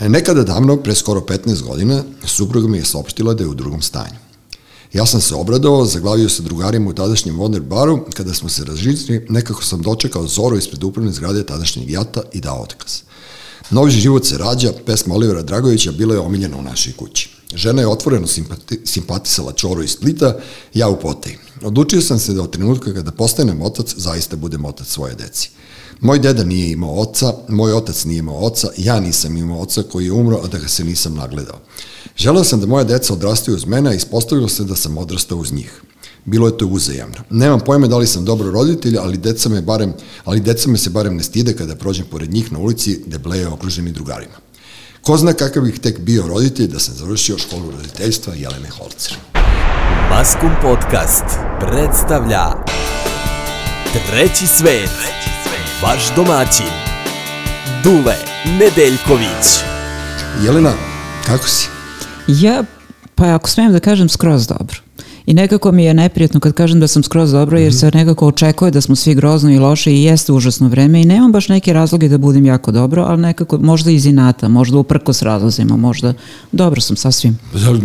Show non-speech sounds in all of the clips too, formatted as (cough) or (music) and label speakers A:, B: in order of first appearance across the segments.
A: E, nekada davno, pre skoro 15 godina, supruga mi je saopštila da je u drugom stanju. Ja sam se obradovao, zaglavio sa drugarima u tadašnjem Wonder baru, kada smo se razžitili, nekako sam dočekao Zoru ispred upravne zgrade tadašnjeg jata i dao otkaz. Novi život se rađa, pesma Olivera Dragovića bila je omiljena u našoj kući. Žena je otvoreno simpati, simpatisala Čoru iz Splita, ja u Poteji. Odlučio sam se da od trenutka kada postanem otac, zaista budem otac svoje deci. Moj deda nije imao oca, moj otac nije imao oca, ja nisam imao oca koji je umro, a da ga se nisam nagledao. Želeo sam da moja deca odrastaju uz mene, a ispostavilo se da sam odrastao uz njih. Bilo je to uzajamno. Nemam pojma da li sam dobro roditelj, ali deca me barem, ali deca me se barem ne stide kada prođem pored njih na ulici da bleje okruženi drugarima. Ko zna kakav bih tek bio roditelj da sam završio školu roditeljstva Jelene Holcer.
B: Maskum Podcast predstavlja Treći svet. Vaš domaćin Dule Nedeljković.
A: Jelena, kako si?
C: Ja, pa ako smijem da kažem, skroz dobro. I nekako mi je neprijatno kad kažem da sam skroz dobro, jer se nekako očekuje da smo svi grozno i loše i jeste užasno vreme i nemam baš neke razloge da budem jako dobro, ali nekako možda iz inata, možda uprko s razlozima, možda dobro sam sasvim.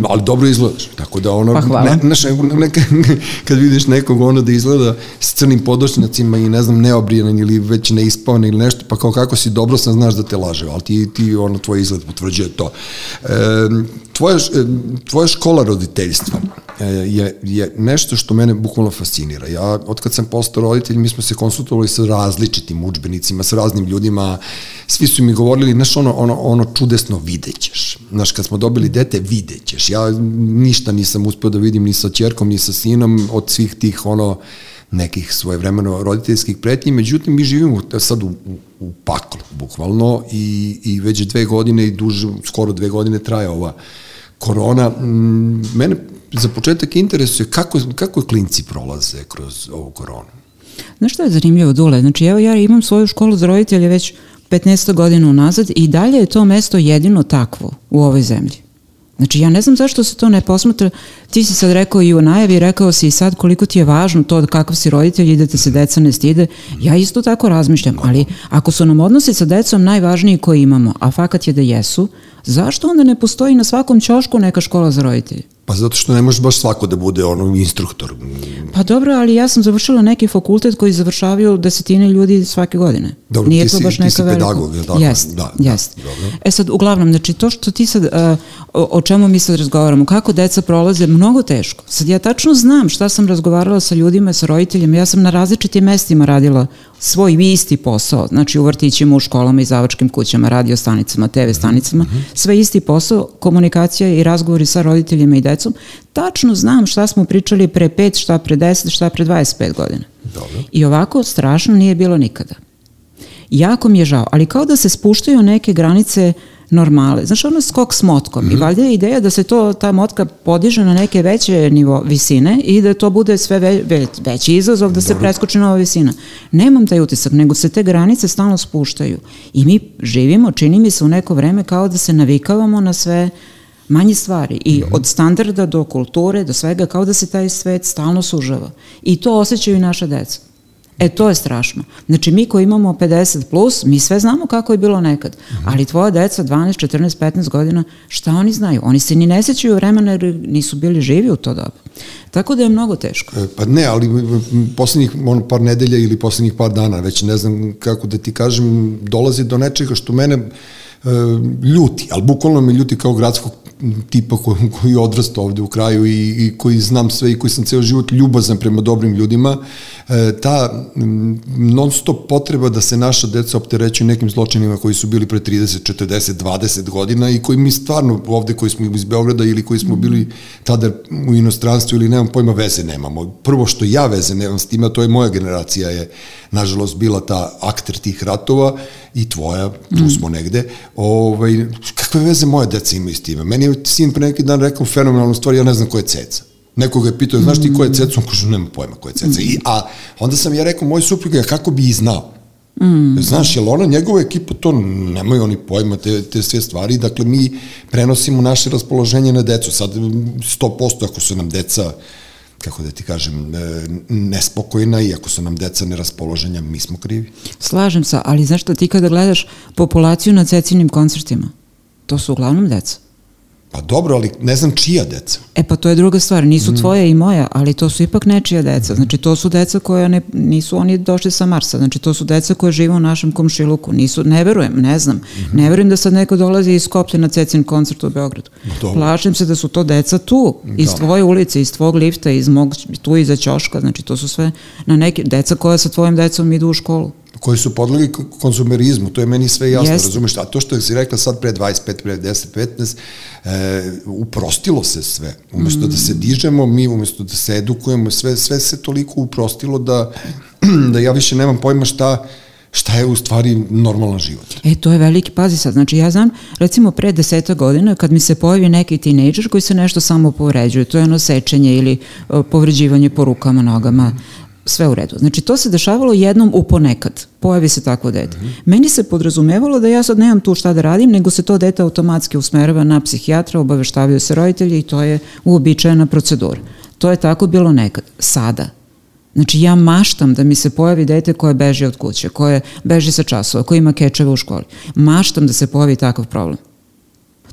A: Ali dobro izgledaš, tako da ono,
C: Pa hvala.
A: ne, znaš, neka, (laughs) kad vidiš nekog ono da izgleda s crnim podočnjacima i ne znam, neobrijan ili već neispavan ili nešto, pa kao kako si dobro sam, znaš da te laže, ali ti, ti ono, tvoj izgled potvrđuje to. E, tvoja, e, tvoja škola roditeljstva e, je, je nešto što mene bukvalno fascinira. Ja, od kad sam postao roditelj, mi smo se konsultovali sa različitim učbenicima, sa raznim ljudima, svi su mi govorili, znaš, ono, ono, ono čudesno videćeš. Znaš, kad smo dobili dete, videćeš. Ja ništa nisam uspeo da vidim ni sa čerkom, ni sa sinom, od svih tih, ono, nekih svojevremeno roditeljskih pretnji, međutim mi živimo sad u, u paklu, bukvalno, i, i već dve godine i duže, skoro dve godine traje ova korona. Mm, Mene za početak interesuje kako, kako klinci prolaze kroz ovu koronu.
C: Znaš što je zanimljivo, Dule? Znači, evo ja imam svoju školu za roditelje već 15 godina unazad i dalje je to mesto jedino takvo u ovoj zemlji. Znači, ja ne znam zašto se to ne posmatra. Ti si sad rekao i u najavi, rekao si i sad koliko ti je važno to kakav si roditelj i da te se deca ne stide. Ja isto tako razmišljam, ali ako su nam odnosi sa decom najvažniji koji imamo, a fakat je da jesu, zašto onda ne postoji na svakom ćošku neka škola za roditelje?
A: Pa zato što ne može baš svako da bude ono instruktor.
C: Pa dobro, ali ja sam završila neki fakultet koji završavaju desetine ljudi svake godine.
A: Dobro,
C: Nije
A: ti
C: to
A: si-
C: baš
A: ti
C: neka
A: si
C: velika...
A: pedagog, jel tako?
C: Jest,
A: Da, da,
C: jest.
A: dobro.
C: E sad, uglavnom, znači to što ti sad, uh, o, o čemu mi sad razgovaramo, kako deca prolaze, mnogo teško. Sad ja tačno znam šta sam razgovarala sa ljudima, sa roditeljima, ja sam na različitim mestima radila svoj isti posao, znači u vrtićima, u školama i zavačkim kućama, radio stanicama, TV stanicama, sve isti posao, komunikacija i razgovori sa roditeljima i decom, tačno znam šta smo pričali pre 5, šta pre 10, šta pre 25 godina.
A: Dobro.
C: I ovako strašno nije bilo nikada. Jako mi je žao, ali kao da se spuštaju neke granice normale. Znaš, ono skok s motkom. I valjda je ideja da se to, ta motka podiže na neke veće nivo visine i da to bude sve ve, ve, veći izazov da se preskoči nova visina. Nemam taj utisak, nego se te granice stalno spuštaju. I mi živimo, čini mi se u neko vreme kao da se navikavamo na sve manje stvari i od standarda do kulture, do svega, kao da se taj svet stalno sužava. I to osjećaju i naša deca. E, to je strašno. Znači, mi koji imamo 50 plus, mi sve znamo kako je bilo nekad. Ali tvoja deca, 12, 14, 15 godina, šta oni znaju? Oni se ni ne sećaju vremena jer nisu bili živi u to doba. Tako da je mnogo teško.
A: E, Pa ne, ali poslednjih ono, par nedelja ili poslednjih par dana, već ne znam kako da ti kažem, dolazi do nečega što mene e, ljuti, ali bukvalno me ljuti kao gradskog tipa koji, koji je odrastao ovde u kraju i, i koji znam sve i koji sam ceo život ljubazan prema dobrim ljudima, e, ta non stop potreba da se naša deca opterećuju nekim zločinima koji su bili pre 30, 40, 20 godina i koji mi stvarno ovde koji smo iz Beograda ili koji smo bili tada u inostranstvu ili nemam pojma veze nemamo. Prvo što ja veze nemam s tima, to je moja generacija je nažalost bila ta akter tih ratova i tvoja, tu smo negde. Ovaj, kakve veze moje deca imaju s time? Meni je sin pre neki dan rekao fenomenalnu stvar, ja ne znam ko je ceca. Neko ga je pitao, znaš ti ko je ceca? On kaže, nema pojma ko je ceca. I, a onda sam ja rekao, moj suprug, ja kako bi i znao? Mm. Znaš, jel ona, njegova ekipa, to nemaju oni pojma, te, te sve stvari, dakle mi prenosimo naše raspoloženje na decu, sad 100% ako su nam deca kako da ti kažem, e, nespokojna i ako su nam deca neraspoloženja, mi smo krivi.
C: Slažem se, ali znaš što ti kada gledaš populaciju na cecinim koncertima, To su uglavnom deca.
A: Pa dobro, ali ne znam čija deca.
C: E pa to je druga stvar, nisu tvoja i moja, ali to su ipak nečija deca. Znači to su deca koja ne, nisu oni došli sa Marsa, znači to su deca koje žive u našem komšiluku. Nisu, ne verujem, ne znam. Ne verujem da sad neko dolazi iz Skoplje na Cecin koncert u Beogradu.
A: dobro.
C: Plašim se da su to deca tu, iz
A: Da.
C: tvoje ulice, iz tvog lifta, iz mog, tu iza ćoška, znači to su sve na neke, deca koja sa tvojim decom idu u školu.
A: Koji su podlegli k- konzumerizmu, to je meni sve jasno,
C: Jeste.
A: razumeš, a to što si rekla sad pre 25, pre 10, 15, e, uprostilo se sve. Umesto da se dižemo, mi umesto da se edukujemo, sve, sve se toliko uprostilo da, (clears throat) da ja više nemam pojma šta, šta je u stvari normalan život.
C: E, to je veliki, pazi sad, znači ja znam, recimo pre deseta godina, kad mi se pojavi neki tinejdžer koji se nešto samo povređuje, to je ono sečenje ili e, povređivanje po rukama, nogama, sve u redu. Znači, to se dešavalo jednom u ponekad. Pojavi se takvo dete. Meni se podrazumevalo da ja sad nemam tu šta da radim, nego se to dete automatski usmerava na psihijatra, obaveštavaju se roditelji i to je uobičajena procedura. To je tako bilo nekad. Sada, Znači ja maštam da mi se pojavi dete koje beži od kuće, koje beži sa časova, koje ima kečeve u školi. Maštam da se pojavi takav problem.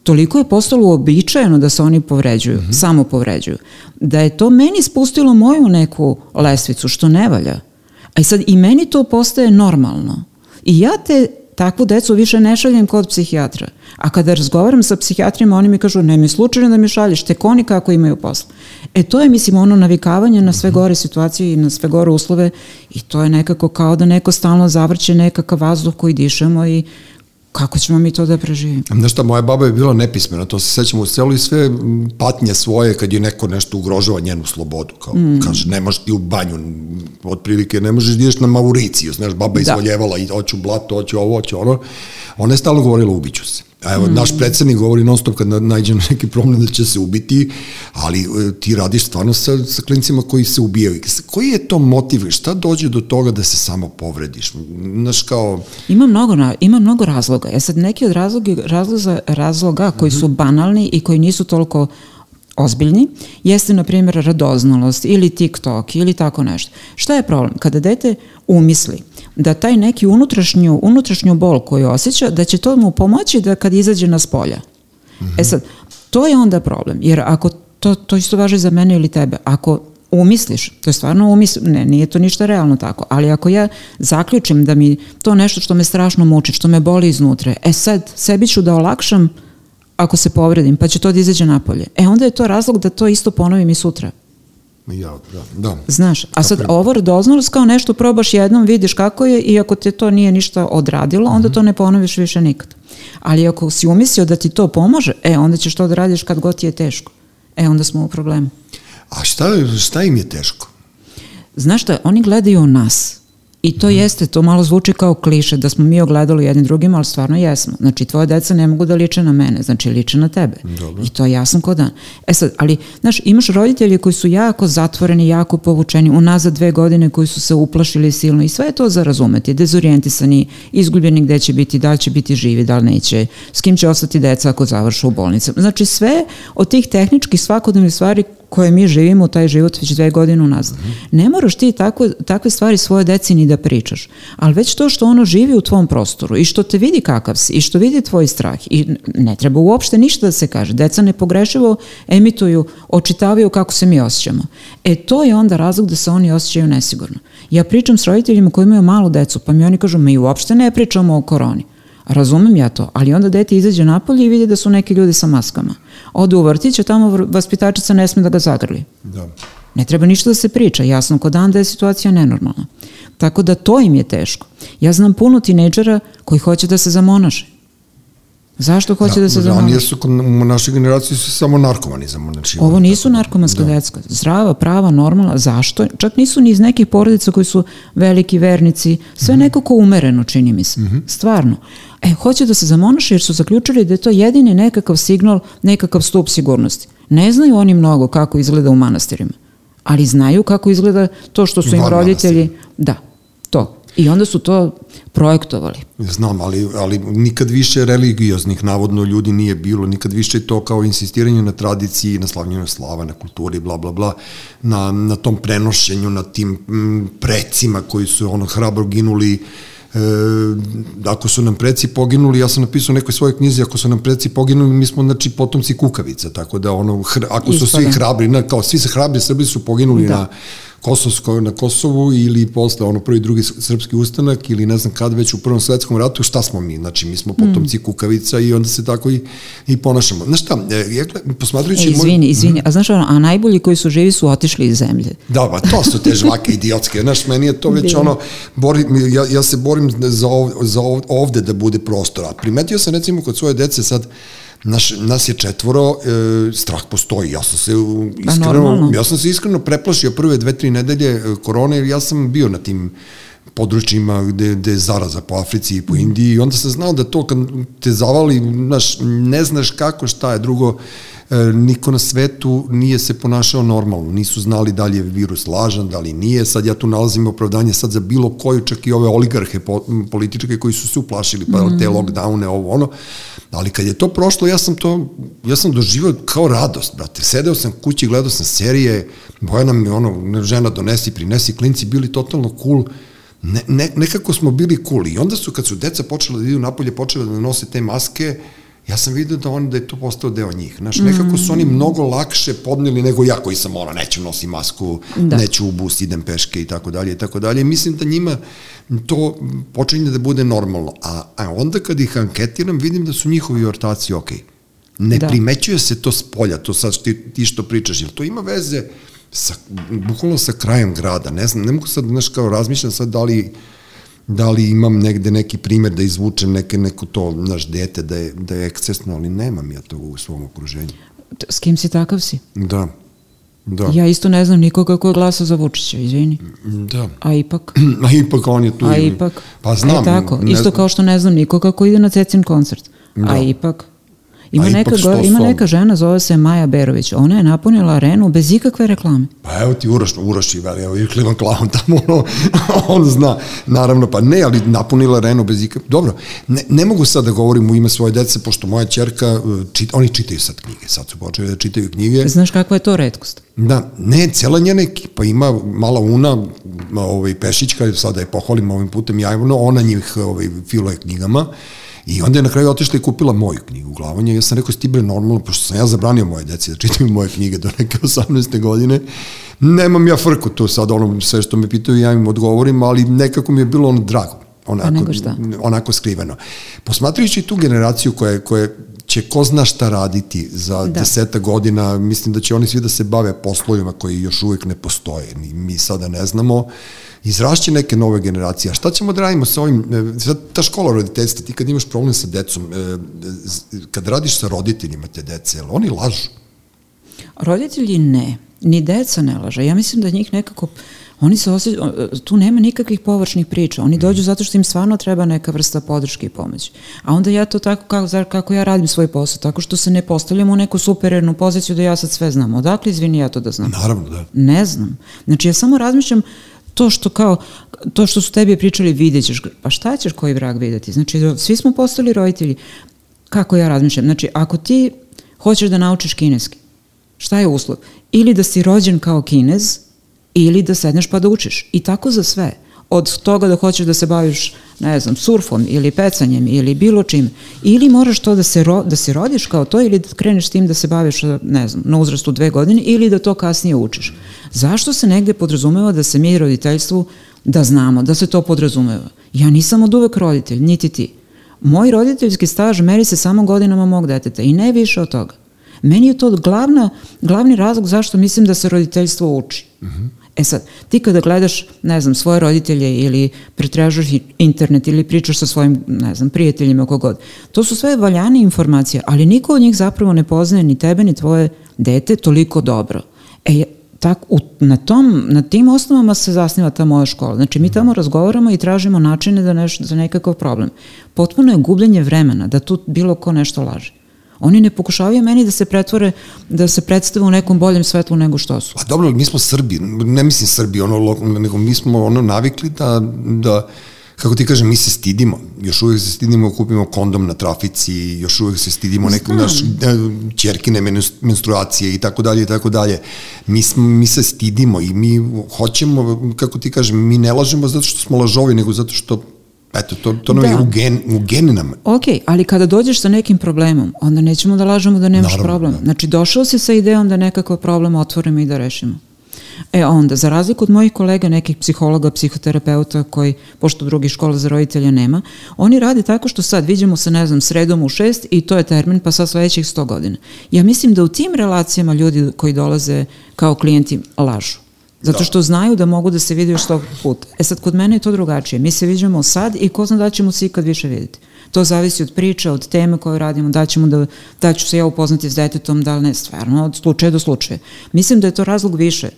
C: Toliko je postalo uobičajeno da se oni povređuju, samo povređuju, da je to meni spustilo moju neku lestvicu, što ne valja. A i sad i meni to postaje normalno. I ja te takvu decu više ne šaljem kod psihijatra. A kada razgovaram sa psihijatrima, oni mi kažu, ne mi slučajno da mi šalješ, tek oni kako imaju posla. E to je, mislim, ono navikavanje na sve gore situacije i na sve gore uslove i to je nekako kao da neko stalno zavrće nekakav vazduh koji dišemo i kako ćemo mi to da preživimo?
A: Znaš šta, moja baba je bila nepismena, to se sećamo u selu i sve patnje svoje kad je neko nešto ugrožava njenu slobodu. Kao, mm. kaže, ne možeš ti u banju, otprilike ne možeš da ideš na Mauriciju, znaš, baba
C: Da.
A: izvoljevala i hoću blato, hoću ovo, hoću ono. Ona je stalno govorila ubiću se. A evo, mm. naš predsednik govori non stop kad na- nađe na neki problem da će se ubiti, ali e, ti radiš stvarno sa, sa klincima koji se ubijaju. Koji je to motiv? Šta dođe do toga da se samo povrediš? Znaš, kao,
C: Ima mnogo, ima mnogo razloga. E sad, neki od razloga, razloga, razloga koji su banalni i koji nisu toliko ozbiljni, jeste, na primjer, radoznalost ili TikTok ili tako nešto. Šta je problem? Kada dete umisli da taj neki unutrašnju, unutrašnju bol koju osjeća, da će to mu pomoći da kad izađe na spolja. E sad, to je onda problem, jer ako to, to isto važi za mene ili tebe, ako umisliš, to je stvarno umisl, ne, nije to ništa realno tako, ali ako ja zaključim da mi to nešto što me strašno muči, što me boli iznutra, e sad, sebi ću da olakšam ako se povredim, pa će to da izađe napolje. E onda je to razlog da to isto ponovim i sutra.
A: ja, da, da.
C: Znaš, a sad ovo radoznalost kao nešto probaš jednom, vidiš kako je i ako te to nije ništa odradilo, onda to ne ponoviš više nikad. Ali ako si umislio da ti to pomože, e, onda ćeš to da radiš kad god ti je teško. E, onda smo u problemu.
A: A šta, šta im je teško?
C: Znaš šta, oni gledaju nas. I to jeste, to malo zvuči kao kliše, da smo mi ogledali jednim drugim, ali stvarno jesmo. Znači, tvoje deca ne mogu da liče na mene, znači liče na tebe.
A: Dobro.
C: I to je jasno ko dan. E sad, ali, znaš, imaš roditelje koji su jako zatvoreni, jako povučeni, unazad dve godine koji su se uplašili silno i sve je to za razumeti. Dezorijentisani, izgubljeni gde će biti, da li će biti živi, da li neće, s kim će ostati deca ako završu u bolnici. Znači, sve od tih tehničkih svakodnevnih stvari koje mi živimo taj život već dve godine unazad. Ne moraš ti tako, takve stvari svoje deci ni da pričaš, ali već to što ono živi u tvom prostoru i što te vidi kakav si i što vidi tvoj strah i ne treba uopšte ništa da se kaže. Deca nepogrešivo emituju, očitavaju kako se mi osjećamo. E to je onda razlog da se oni osjećaju nesigurno. Ja pričam s roditeljima koji imaju malu decu, pa mi oni kažu, mi uopšte ne pričamo o koroni. Razumem ja to, ali onda dete izađe napolje i vidi da su neki ljudi sa maskama. Ode u vrtić, a tamo vaspitačica ne sme da ga zagrli.
A: Da.
C: Ne treba ništa da se priča, jasno kod dan da je situacija nenormalna. Tako da to im je teško. Ja znam puno tinejdžera koji hoće da se zamonaše. Zašto hoće da, se
A: Ranije
C: zamonaše?
A: su, kod- u našoj generaciji su samo narkomani zamonači.
C: Ovo nisu narkomanska da. decka. Zdrava, prava, normalna. Zašto? Čak nisu ni iz nekih porodica koji su veliki vernici. Sve
A: Mhm.
C: nekako umereno, čini mi se. Stvarno. E, hoće da se zamonaše jer su zaključili da je to jedini nekakav signal, nekakav stup sigurnosti. Ne znaju oni mnogo kako izgleda u manastirima, ali znaju kako izgleda to što su im
A: Van
C: roditelji... Da, to. I onda su to projektovali.
A: Znam, ali, ali nikad više religioznih navodno ljudi nije bilo, nikad više to kao insistiranje na tradiciji, na slavljenju slava, na kulturi, bla, bla, bla, na, na tom prenošenju, na tim mm, precima koji su ono hrabro ginuli, e, ako su nam preci poginuli, ja sam napisao u nekoj svojoj knjizi, ako su nam preci poginuli, mi smo znači potomci kukavica, tako da ono, hr, ako su svi hrabri, na, kao svi se hrabri Srbi su poginuli da. na Kosovsko na Kosovu ili posle ono prvi drugi srpski ustanak ili ne znam kad već u prvom svetskom ratu šta smo mi? Znači mi smo potomci mm. kukavica i onda se tako i, i ponašamo. Znaš šta e, ja, posmatrajući
C: e, izvini moj... izvini a znaš ono, a najbolji koji su živi su otišli iz zemlje.
A: Da ba to su te žvake idiotske znaš meni je to već Bili. ono bori, ja, ja se borim za, ov, za ovde da bude prostora. Primetio sam recimo kod svoje dece sad Naš, nas je četvoro, e, strah postoji. Ja sam se pa iskreno, ja sam se iskreno preplašio prve dve, tri nedelje e, korone, jer ja sam bio na tim područjima gde, gde je zaraza po Africi i po Indiji. I onda sam znao da to kad te zavali, znaš, ne znaš kako, šta je drugo, e, niko na svetu nije se ponašao normalno, nisu znali da li je virus lažan, da li nije, sad ja tu nalazim opravdanje sad za bilo koju, čak i ove oligarhe po, političke koji su se uplašili, pa mm. te lockdowne, ovo ono, ali kad je to prošlo, ja sam to, ja sam doživao kao radost, brate, sedeo sam kući, gledao sam serije, Bojana mi ono, žena donesi, prinesi, klinci bili totalno cool, ne, ne, nekako smo bili cool i onda su, kad su deca počela da idu napolje, počela da nose te maske, ja sam vidio da on da je to postao deo njih. Znaš, nekako su oni mm. mnogo lakše podneli nego ja koji sam ono, neću nosi masku, da. neću u bus, idem peške i tako dalje i tako dalje. Mislim da njima to počinje da bude normalno. A, a onda kad ih anketiram, vidim da su njihovi ortaci okej. Okay. Ne da. primećuje se to s polja, to sad ti, ti što pričaš, jer to ima veze sa, bukvalno sa krajem grada. Ne znam, ne mogu sad, znaš, kao razmišljam sad da li da li imam negde neki primer da izvučem neke, neko to, naš dete da je, da je ekscesno, ali nemam ja to u svom okruženju.
C: S kim si takav si?
A: Da. Da.
C: Ja isto ne znam nikoga ko je glasao za Vučića, izvini.
A: Da.
C: A ipak? (clears throat)
A: A ipak on je tu.
C: A ipak?
A: Pa znam.
C: E tako, isto znam. kao što ne znam nikoga ko ide na Cecin koncert. Da. A ipak? Ima, neka, go, ima neka žena, zove se Maja Berović, ona je napunila arenu bez ikakve reklame.
A: Pa evo ti Uroš, Uroš i veli, evo Klivan Klaun tamo, ono, (laughs) on zna, naravno, pa ne, ali napunila arenu bez ikakve, dobro, ne, ne mogu sad da govorim u ime svoje dece, pošto moja čerka, uh, čit, oni čitaju sad knjige, sad su počeli da čitaju knjige.
C: Znaš kakva je to redkost?
A: Da, ne, cela njena ekipa ima mala una, ovaj, Pešićka, sada je pohvalim ovim putem javno, ona njih ovaj, filuje knjigama, I onda je na kraju otišla i kupila moju knjigu Glavonje. Ja sam rekao, sti bre normalno, pošto sam ja zabranio moje deci da čitaju moje knjige do neke 18. godine, nemam ja frku to sad, ono, sve što me pitaju, ja im odgovorim, ali nekako mi je bilo ono drago onako, onako skriveno. Posmatrajući tu generaciju koja, koja će ko zna šta raditi za da. deseta godina, mislim da će oni svi da se bave poslovima koji još uvek ne postoje. Mi, mi sada ne znamo. Uh, izrašće neke nove generacije. A šta ćemo da radimo sa ovim, e, sad ta škola roditeljstva, ti kad imaš problem sa decom, e, kad radiš sa roditeljima te dece, oni lažu?
C: Roditelji ne, ni deca ne laže. Ja mislim da njih nekako, oni se osjećaju, tu nema nikakvih površnih priča. Oni dođu zato što im stvarno treba neka vrsta podrške i pomoći. A onda ja to tako, kako, kako ja radim svoj posao, tako što se ne postavljam u neku superernu poziciju da ja sad sve znam. Odakle, izvini, ja to da znam?
A: Naravno, da.
C: Ne znam. Znači, ja samo razmišljam to što kao, to što su tebi pričali vidjet ćeš, pa šta ćeš koji vrag videti? Znači, svi smo postali roditelji. Kako ja razmišljam? Znači, ako ti hoćeš da naučiš kineski, šta je uslov? Ili da si rođen kao kinez, ili da sedneš pa da učiš. I tako za sve. Od toga da hoćeš da se baviš, ne znam, surfom ili pecanjem ili bilo čim. Ili moraš to da se, ro, da se rodiš kao to ili da kreneš tim da se baviš, ne znam, na uzrastu dve godine ili da to kasnije učiš. Zašto se negde podrazumeva da se mi roditeljstvu da znamo, da se to podrazumeva? Ja nisam od uvek roditelj, niti ti. Moj roditeljski staž meri se samo godinama mog deteta i ne više od toga. Meni je to glavna, glavni razlog zašto mislim da se roditeljstvo uči. Uh mhm. -huh. E sad, ti kada gledaš, ne znam, svoje roditelje ili pretražaš internet ili pričaš sa svojim, ne znam, prijateljima, kogod, to su sve valjane informacije, ali niko od njih zapravo ne poznaje ni tebe ni tvoje dete toliko dobro. E, tak, u, na, tom, na tim osnovama se zasniva ta moja škola. Znači mi tamo razgovaramo i tražimo načine da neš, za nekakav problem. Potpuno je gubljenje vremena da tu bilo ko nešto laže. Oni ne pokušavaju meni da se pretvore, da se predstave u nekom boljem svetlu nego što su.
A: Pa dobro, mi smo Srbi, ne mislim Srbi, ono, nego mi smo ono navikli da, da kako ti kažem, mi se stidimo, još uvijek se stidimo, kupimo kondom na trafici, još uvijek se stidimo neke naš čerkine menstruacije i tako dalje i tako dalje. Mi, smo, mi se stidimo i mi hoćemo, kako ti kažem, mi ne lažemo zato što smo lažovi, nego zato što Eto, to, to nam
C: Da.
A: je u, gen, u geninama.
C: Ok, ali kada dođeš sa nekim problemom, onda nećemo da lažemo da nemaš
A: Naravno,
C: problem.
A: da.
C: Znači, došao si sa idejom da nekakav problem otvorimo i da rešimo. E onda, za razliku od mojih kolega, nekih psihologa, psihoterapeuta koji, pošto drugih škola za roditelja nema, oni rade tako što sad vidimo se, ne znam, sredom u šest i to je termin, pa sad sledećih sto godina. Ja mislim da u tim relacijama ljudi koji dolaze kao klijenti lažu. Zato
A: Da.
C: što znaju da mogu da se vide još sto puta. E sad, kod mene je to drugačije. Mi se viđamo sad i ko zna da ćemo se ikad više vidjeti. To zavisi od priče, od teme koju radimo, da ćemo da, da ću se ja upoznati s detetom, da li ne, stvarno, od slučaja do slučaja. Mislim da je to razlog više.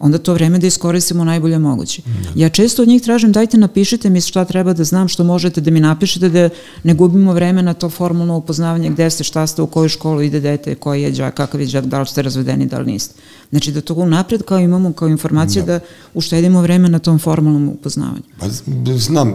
C: Onda to vreme da iskoristimo najbolje moguće. Ja često od njih tražim, dajte napišite mi šta treba da znam, što možete da mi napišete, da ne gubimo vreme na to formalno upoznavanje gde ste, šta ste, u koju školu ide dete, koji je đak, kakav je đak, da li ste razvedeni, da li niste. Znači da to unapred kao imamo kao informaciju da, uštedimo vreme na tom formalnom upoznavanju.
A: Pa znam,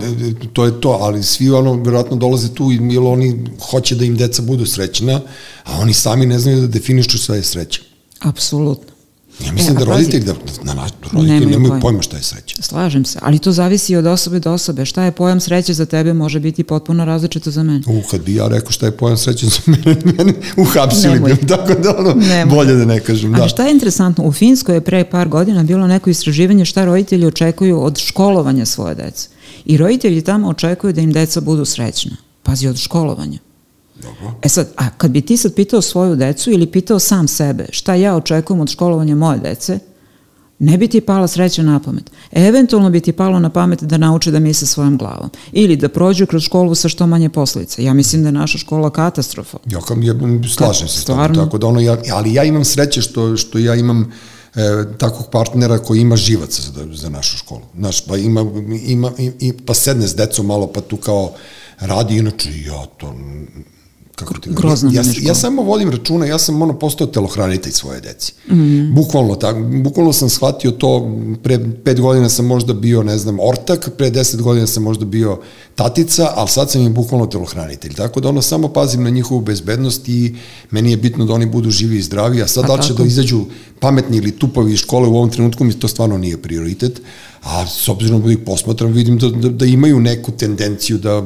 A: to je to, ali svi ono verovatno dolaze tu i- oni hoće da im deca budu srećna, a oni sami ne znaju da definišu šta je sreća.
C: Apsolutno.
A: Ja mislim
C: E, a
A: da
C: pazi-
A: roditelji, da, na, naš, roditelji
C: Nemaju
A: nemaju
C: pojma.
A: pojma šta je sreća.
C: Slažem se, ali to zavisi od osobe do osobe. Šta je pojam sreće za tebe može biti potpuno različito za mene.
A: U, kad bi ja rekao šta je pojam sreće za mene, (laughs) mene uhapsili bi, me, tako da ono,
C: Nemoj.
A: bolje da ne kažem.
C: Ali
A: Da.
C: šta je interesantno, u Finskoj je pre par godina bilo neko istraživanje šta roditelji očekuju od školovanja svoje dece. I roditelji tamo očekuju da im deca budu srećna. Pazi, od školovanja.
A: Dobro.
C: E sad, a kad bi ti sad pitao svoju decu ili pitao sam sebe šta ja očekujem od školovanja moje dece, ne bi ti pala sreća na pamet. Eventualno bi ti palo na pamet da nauče da misle svojom glavom. Ili da prođu kroz školu sa što manje posledica. Ja mislim da je naša škola katastrofa.
A: Ja, kam, ja slažem se
C: Stvarno?
A: tako da ono, ja, ali ja imam sreće što, što ja imam e, takvog partnera koji ima živaca za, za našu školu. Znaš, pa ima, ima i, pa sedne s decom malo, pa tu kao radi, inače ja to kako ti
C: Grozna
A: ja, ja, ja samo vodim računa, ja sam ono postao telohranitelj svoje deci. Mm. Bukvalno tako, bukvalno sam shvatio to, pre pet godina sam možda bio, ne znam, ortak, pre deset godina sam možda bio tatica, ali sad sam im bukvalno telohranitelj. Tako da ono samo pazim na njihovu bezbednost i meni je bitno da oni budu živi i zdravi, a sad
C: Pa
A: da li će
C: tako.
A: da izađu pametni ili tupavi iz škole u ovom trenutku mi to stvarno nije prioritet, a s obzirom da ih posmatram vidim da, da, da imaju neku tendenciju da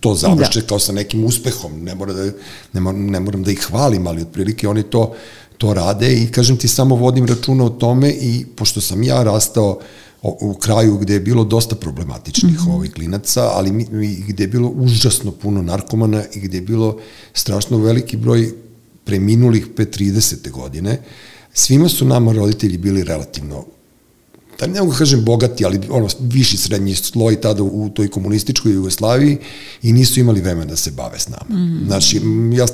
A: to završe da. kao sa nekim uspehom, ne, mora da, ne, mora, ne moram da ih hvalim, ali otprilike oni to, to rade i kažem ti samo vodim računa o tome i pošto sam ja rastao u kraju gde je bilo dosta problematičnih mm -hmm. ovih klinaca, ali mi, gde je bilo užasno puno narkomana i gde je bilo strašno veliki broj preminulih pre 30. godine, svima su nama roditelji bili relativno da ne mogu da kažem bogati, ali ono, viši srednji sloj tada u toj komunističkoj Jugoslaviji i nisu imali vremena da se bave s nama. Mm. Znači, ja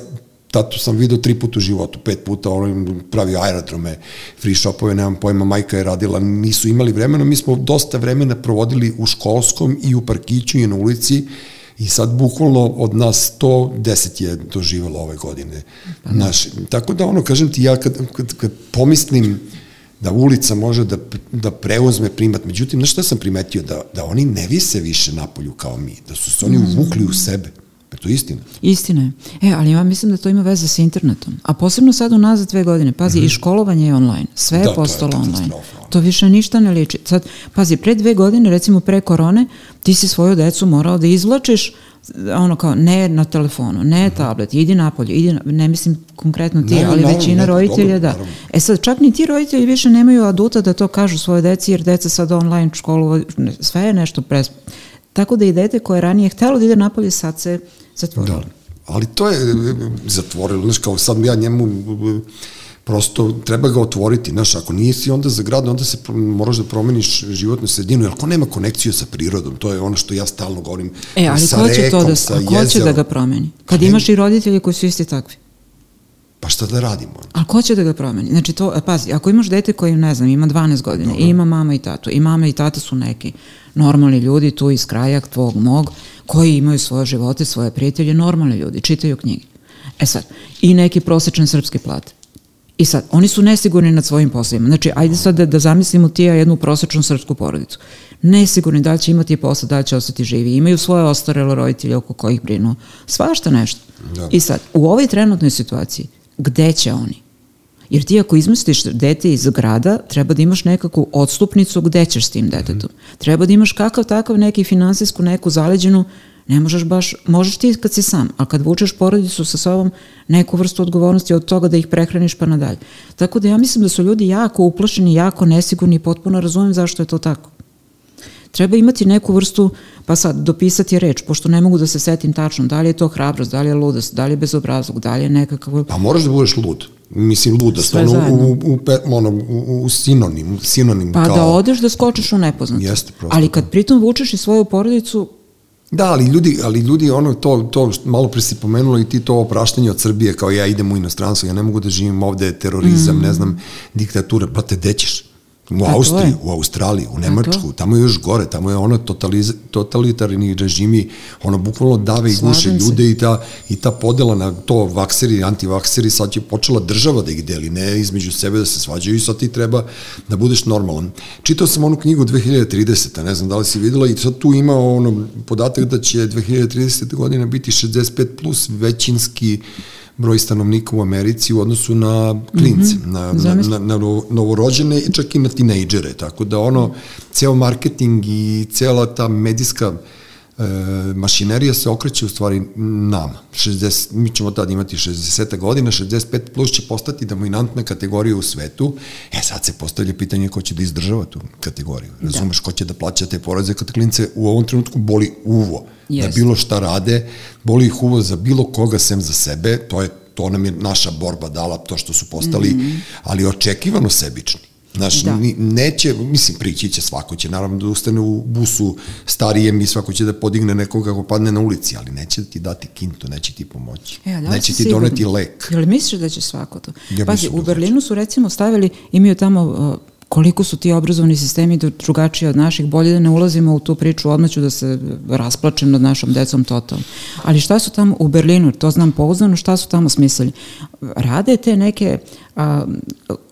A: tatu sam video tri puta u životu, pet puta, ono pravio aerodrome, free shopove, nemam pojma, majka je radila, nisu imali vremena, mi smo dosta vremena provodili u školskom i u parkiću i na ulici i sad bukvalno od nas 110 je doživalo ove godine. Naš, tako da ono, kažem ti, ja kad, kad, kad pomislim da ulica može da, da preuzme primat. Međutim, znaš šta sam primetio? Da, da oni ne vise više napolju kao mi, da su se oni uvukli u sebe. Pa to je istina.
C: Istina je. E, ali ja mislim da to ima veze sa internetom. A posebno sad unazad dve godine. Pazi, mm -hmm. i školovanje je online. Sve je
A: Da, to je
C: postalo online. To više ništa ne liči. Sad, pazi, pre dve godine, recimo pre korone, ti si svoju decu morao da izvlačiš ono kao, ne na telefonu, ne tablet, idi napolje, idi na, ne mislim konkretno ti,
A: Ne,
C: ali
A: naravno,
C: većina
A: ne,
C: roditelja
A: dobro,
C: da.
A: naravno.
C: E sad, čak ni ti roditelji više nemaju aduta da to kažu svoje deci, jer deca sad online školu, ne, sve je nešto pres... Tako da i dete koje je ranije htelo da ide napolje, sad se zatvorilo.
A: Da. Ali to je e, zatvorilo, znaš, kao sad ja njemu e, prosto treba ga otvoriti, znaš, ako nisi onda za grad, onda se moraš da promeniš životnu sredinu, jer ko nema konekciju sa prirodom, to je ono što ja stalno govorim,
C: E, ali
A: sa
C: ko će to
A: rekom,
C: da,
A: sa
C: a ko će da
A: jezerom.
C: ga promeni? Kad
A: Pa ne-
C: imaš i roditelji koji su isti takvi.
A: Pa šta da radimo?
C: Ali ko će da ga promeni? Znači to, e, pazi, ako imaš dete koji, ne znam, ima 12 godina i ima mama i tatu, i mama i tata su neki normalni ljudi tu iz kraja tvog mog, koji imaju svoje živote, svoje prijatelje, normalni ljudi, čitaju knjige. E sad, i neki prosečan srpski plate. I sad, oni su nesigurni nad svojim poslovima. Znači, ajde sad da, da zamislimo ti ja jednu prosečnu srpsku porodicu. Nesigurni da će imati posao, da će ostati živi. Imaju svoje ostarele roditelje oko kojih brinu. Svašta nešto.
A: Da.
C: I sad, u ovoj trenutnoj situaciji, gde će oni? Jer ti ako izmestiš dete iz grada, treba da imaš nekakvu odstupnicu gde ćeš s tim detetom. Treba da imaš kakav takav neki finansijsku neku zaleđenu Ne možeš baš, možeš ti kad si sam, a kad vučeš porodicu sa sobom neku vrstu odgovornosti od toga da ih prehraniš pa nadalje. Tako da ja mislim da su ljudi jako uplašeni, jako nesigurni i potpuno razumem zašto je to tako. Treba imati neku vrstu, pa sad, dopisati reč, pošto ne mogu da se setim tačno, da li je to hrabrost, da li je ludost, da li je bezobrazluk, da li je nekakav...
A: Pa moraš da budeš lud. Mislim, ludost, ono, u, u, ono, u, u sinonim, sinonim
C: pa
A: kao...
C: da odeš da skočiš u nepoznato.
A: Jeste, prosto.
C: Ali kad pritom vučeš i svoju porodicu,
A: Da, ali ljudi, ali ljudi ono to, to malo pre si pomenulo i ti to opraštanje od Srbije kao ja idem u inostranstvo, ja ne mogu da živim ovde, terorizam, mm. ne znam, diktatura, brate, dećeš. U Austriji, u Australiji, u Nemačku, tamo je još gore, tamo je ono totaliz, totalitarni režimi, ono bukvalno dave i guše ljude i ta, i ta podela na to vakseri, antivakseri, sad je počela država da ih deli, ne između sebe da se svađaju i sad ti treba da budeš normalan. Čitao sam onu knjigu 2030, ne znam da li si videla i sad tu ima ono podatak da će 2030. godina biti 65 plus većinski broj stanovnika u Americi u odnosu na klince, mm -hmm. na, na, na, na novorođene i čak i na tinejdžere, tako da ono, ceo marketing i cela ta medijska e, mašinerija se okreće u stvari nama. 60, mi ćemo tada imati 60 godina, 65 plus će postati dominantna kategorija u svetu. E sad se postavlja pitanje ko će da izdržava tu kategoriju. Da. Razumeš, da. ko će da plaća te poreze kad klince u ovom trenutku boli uvo yes. da bilo šta rade, boli ih uvo za bilo koga sem za sebe, to je to nam je naša borba dala to što su postali, mm -hmm. ali očekivano sebični. Znaš, da. neće, mislim, prići će, svako će naravno da ustane u busu starijem i svako će da podigne nekoga ako padne na ulici, ali neće da ti dati kintu, neće ti pomoći. E, da neće ti sigurno. doneti lek.
C: Jel misliš da će svako to? Ja Pazi, u da Berlinu su recimo stavili, imaju tamo uh, koliko su ti obrazovni sistemi drugačiji od naših, bolje da ne ulazimo u tu priču, odmah ću da se rasplačem nad našom decom totalno. Ali šta su tamo u Berlinu, to znam pouzdano, šta su tamo smislili? Rade te neke a,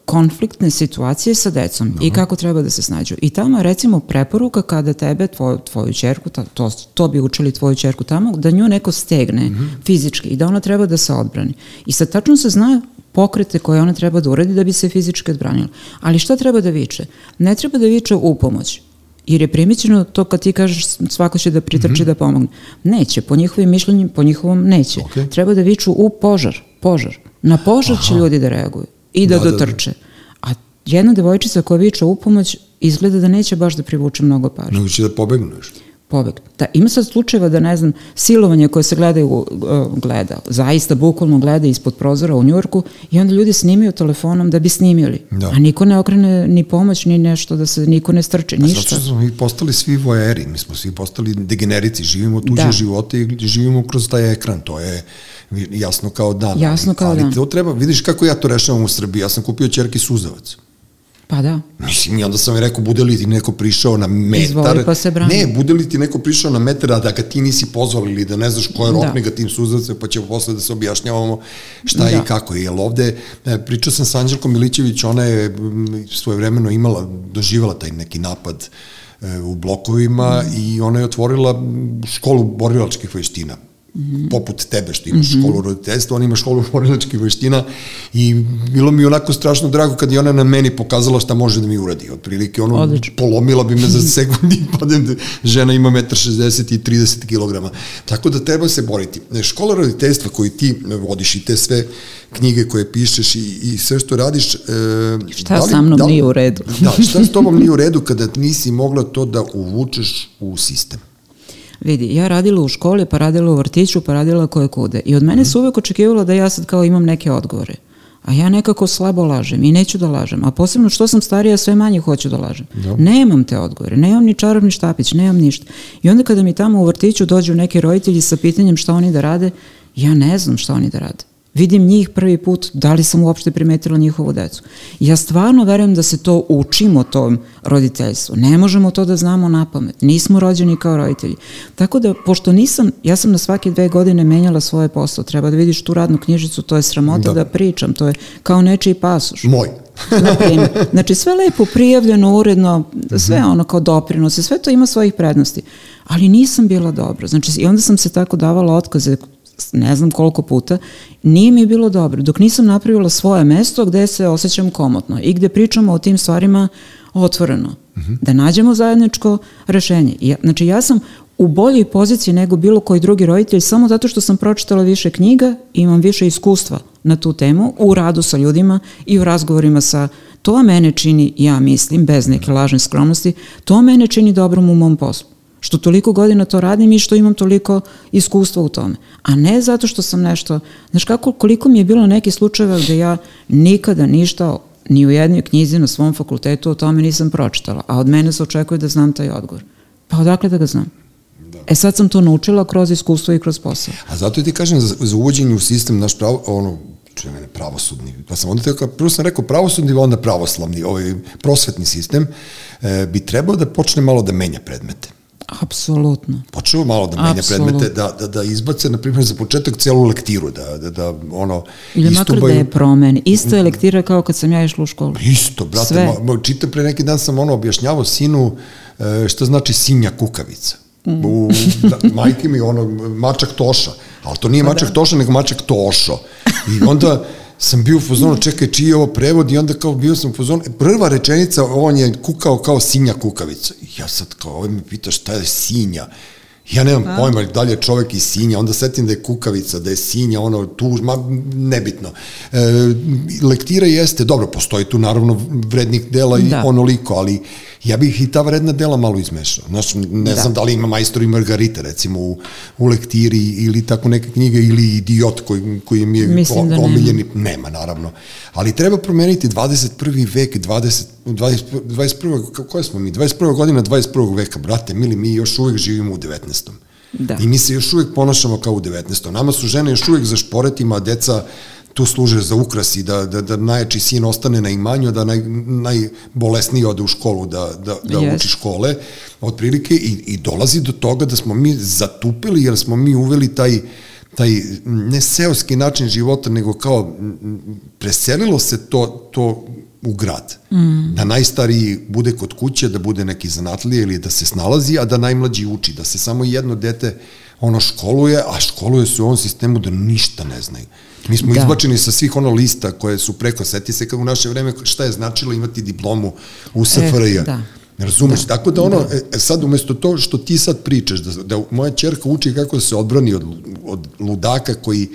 C: konfliktne situacije sa decom Aha. i kako treba da se snađu. I tamo recimo preporuka kada tebe, tvoj, tvoju čerku, to, to bi učili tvoju čerku tamo, da nju neko stegne mm -hmm. fizički i da ona treba da se odbrani. I sad tačno se zna pokrete koje ona treba da uradi da bi se fizički odbranila. Ali šta treba da viče? Ne treba da viče u pomoć. Jer je primićeno to kad ti kažeš svako će da pritrči mm -hmm. da pomogne. Neće, po njihovim mišljenjima, po njihovom neće. Okay. Treba da viču u požar, požar. Na požar Aha. će ljudi da reaguju i da, da, dotrče. Da, da. A jedna devojčica koja viče u pomoć izgleda da neće baš da privuče mnogo pažnje.
A: Nego će da pobegne još
C: pobeg. Da, ima sad slučajeva da, ne znam, silovanje koje se gledaju, uh, gleda, zaista bukvalno gleda ispod prozora u Njurku i onda ljudi snimaju telefonom da bi snimili. Da. A niko ne okrene ni pomoć, ni nešto, da se niko ne strče, ništa. Zato
A: što smo mi postali svi vojeri, mi smo svi postali degenerici, živimo tuđe da. živote i živimo kroz taj ekran, to je jasno kao dan.
C: Jasno kao
A: ali,
C: dan.
A: Ali to treba, vidiš kako ja to rešavam u Srbiji, ja sam kupio čerki suzavac.
C: Pa da.
A: Mislim, i onda sam mi rekao, bude li ti neko prišao na metar? Izvoli
C: pa se brani.
A: Ne, bude li ti neko prišao na metar, a da ga ti nisi pozvali ili da ne znaš ko je da. rokne ga tim suzavce, pa ćemo posle da se objašnjavamo šta da. i kako je. Jel ovde, e, pričao sam sa Anđelkom Milićević, ona je svoje vremeno imala, doživala taj neki napad e, u blokovima mm. i ona je otvorila školu borilačkih veština poput tebe što imaš mm -hmm. školu roditeljstva, on ima školu borilačkih veština i bilo mi onako strašno drago kad je ona na meni pokazala šta može da mi uradi. Otprilike ono Odlično. polomila bi me za (laughs) sekundi pa da žena ima 1,60 i 30 kg. Tako da treba se boriti. Škola roditeljstva koju ti vodiš i te sve knjige koje pišeš i, i sve što radiš... E,
C: šta da li, sa mnom da li, nije u redu?
A: da, šta s tobom (laughs) nije u redu kada nisi mogla to da uvučeš u sistem?
C: Vidi, ja radila u školi, pa radila u vrtiću, pa radila koje kude. I od mene se uvek očekivalo da ja sad kao imam neke odgovore. A ja nekako slabo lažem i neću da lažem. A posebno što sam starija, sve manje hoću da lažem. Da. Nemam te odgovore, nemam ni čarobni štapić, nemam ništa. I onda kada mi tamo u vrtiću dođu neki roditelji sa pitanjem šta oni da rade, ja ne znam šta oni da rade vidim njih prvi put, da li sam uopšte primetila njihovu decu. Ja stvarno verujem da se to učimo tom roditeljstvu. Ne možemo to da znamo na pamet. Nismo rođeni kao roditelji. Tako da, pošto nisam, ja sam na svake dve godine menjala svoje posao. Treba da vidiš tu radnu knjižicu, to je sramota da, da pričam. To je kao nečiji pasoš.
A: Moj. (laughs)
C: Znači sve lepo prijavljeno, uredno, sve ono kao doprinose, sve to ima svojih prednosti. Ali nisam bila dobra. Znači i onda sam se tako davala otkaze ne znam koliko puta, nije mi bilo dobro. Dok nisam napravila svoje mesto gde se osjećam komotno i gde pričamo o tim stvarima otvoreno. Uh -huh. Da nađemo zajedničko rešenje. Ja, znači ja sam u boljoj poziciji nego bilo koji drugi roditelj samo zato što sam pročitala više knjiga i imam više iskustva na tu temu u radu sa ljudima i u razgovorima sa to mene čini, ja mislim, bez neke lažne skromnosti, to mene čini dobrom u mom poslu. Što toliko godina to radim i što imam toliko iskustva u tome. A ne zato što sam nešto, znaš kako, koliko mi je bilo neki slučajeva gde ja nikada ništa ni u jednoj knjizi na svom fakultetu o tome nisam pročitala, a od mene se očekuje da znam taj odgovor. Pa odakle da ga znam? Da. E sad sam to naučila kroz iskustvo i kroz posao.
A: A zato ti kažem za, za uvođenje u sistem naš pravo, ono, čuje mene pravosudni, pa sam onda teo, prvo sam rekao pravosudni, onda pravoslavni, ovaj prosvetni sistem, e, bi trebao da počne malo da menja predmete.
C: Apsolutno.
A: Počeo malo da menja Absolutno. predmete, da, da, da izbace, na primjer, za početak celu lektiru, da, da, da ono,
C: Ili makar da je promeni. Isto je lektira kao kad sam ja išla u školu.
A: Isto, brate, Sve. Ma, čitam pre neki dan sam ono objašnjavao sinu e, šta znači sinja kukavica. Mm. U, da, majke mi ono, mačak toša, ali to nije pa mačak da. toša, nego mačak tošo. I onda sam bio u fazonu, čekaj, čiji je ovo prevod i onda kao bio sam u fazonu, prva rečenica, on je kukao kao sinja kukavica. I ja sad kao, ovaj me pita šta je sinja. Ja nemam A? pojma da li je čovek iz Sinja, onda setim da je kukavica, da je Sinja, ono, tu, ma, nebitno. E, lektira jeste, dobro, postoji tu naravno vrednih dela da. i onoliko, ali ja bih i ta vredna dela malo izmešao. Znaš, ne da. znam da li ima majstor i Margarita, recimo, u, u lektiri ili tako neke knjige, ili Idiot koji, koji mi je Mislim da omiljeni. Nema. nema, naravno. Ali treba promeniti 21. vek, 20, 20, 21. koje smo mi? 21. godina 21. veka, brate, mili, mi još uvek živimo u 19. Da. I mi se još uvek ponašamo kao u 19. Nama su žene još uvek za šporetima, a deca tu služe za ukras i da, da, da najjači sin ostane na imanju, da naj, najbolesniji ode u školu da, da, da yes. uči škole, otprilike, i, i dolazi do toga da smo mi zatupili, jer smo mi uveli taj, taj ne seoski način života, nego kao preselilo se to, to u grad. Mm. Da najstariji bude kod kuće, da bude neki zanatlije ili da se snalazi, a da najmlađi uči, da se samo jedno dete ono školuje, a školuje se u ovom sistemu da ništa ne znaju. Mi smo da. izbačeni sa svih ono lista koje su preko, seti se kao u naše vreme šta je značilo imati diplomu u SFRJ. E, da. Razumeš? Da. Tako da ono, da. E, sad umesto to što ti sad pričaš, da, da moja čerka uči kako se odbrani od, od ludaka koji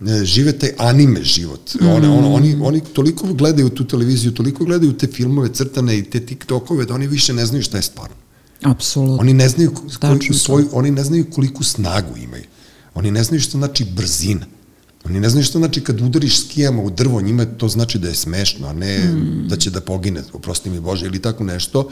A: ne, žive taj anime život. Mm. One, ono, oni, oni toliko gledaju tu televiziju, toliko gledaju te filmove crtane i te TikTokove da oni više ne znaju šta je stvarno.
C: Apsolutno.
A: Oni ne znaju koliko, svoj, oni ne znaju koliko snagu imaju. Oni ne znaju što znači brzina. Oni ne znaju što znači kad udariš skijama u drvo, njima to znači da je smešno, a ne mm. da će da pogine, oprosti mi Bože, ili tako nešto.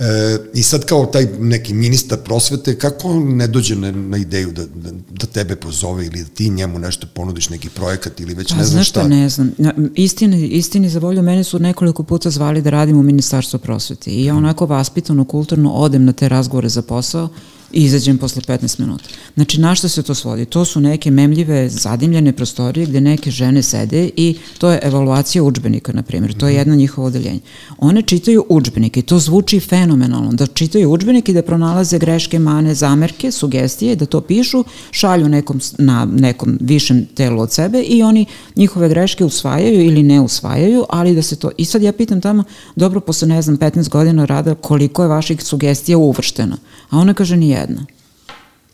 A: E, I sad kao taj neki ministar prosvete, kako ne dođe na, na ideju da, da, da tebe pozove ili da ti njemu nešto ponudiš, neki projekat ili već pa, ne znam šta?
C: ne znam. Istini, istini za volju, mene su nekoliko puta zvali da radim u Ministarstvu prosvete i ja onako vaspitano, kulturno odem na te razgovore za posao i izađem posle 15 minuta. Znači, na što se to svodi? To su neke memljive, zadimljene prostorije gde neke žene sede i to je evaluacija učbenika, na primjer. To je jedno njihovo odeljenje. One čitaju učbenike i to zvuči fenomenalno. Da čitaju učbenike i da pronalaze greške, mane, zamerke, sugestije, da to pišu, šalju nekom, na nekom višem telu od sebe i oni njihove greške usvajaju ili ne usvajaju, ali da se to... I sad ja pitam tamo, dobro, posle ne znam, 15 godina rada, koliko je vaših sugestija uvršteno? A ona kaže, nije jedna.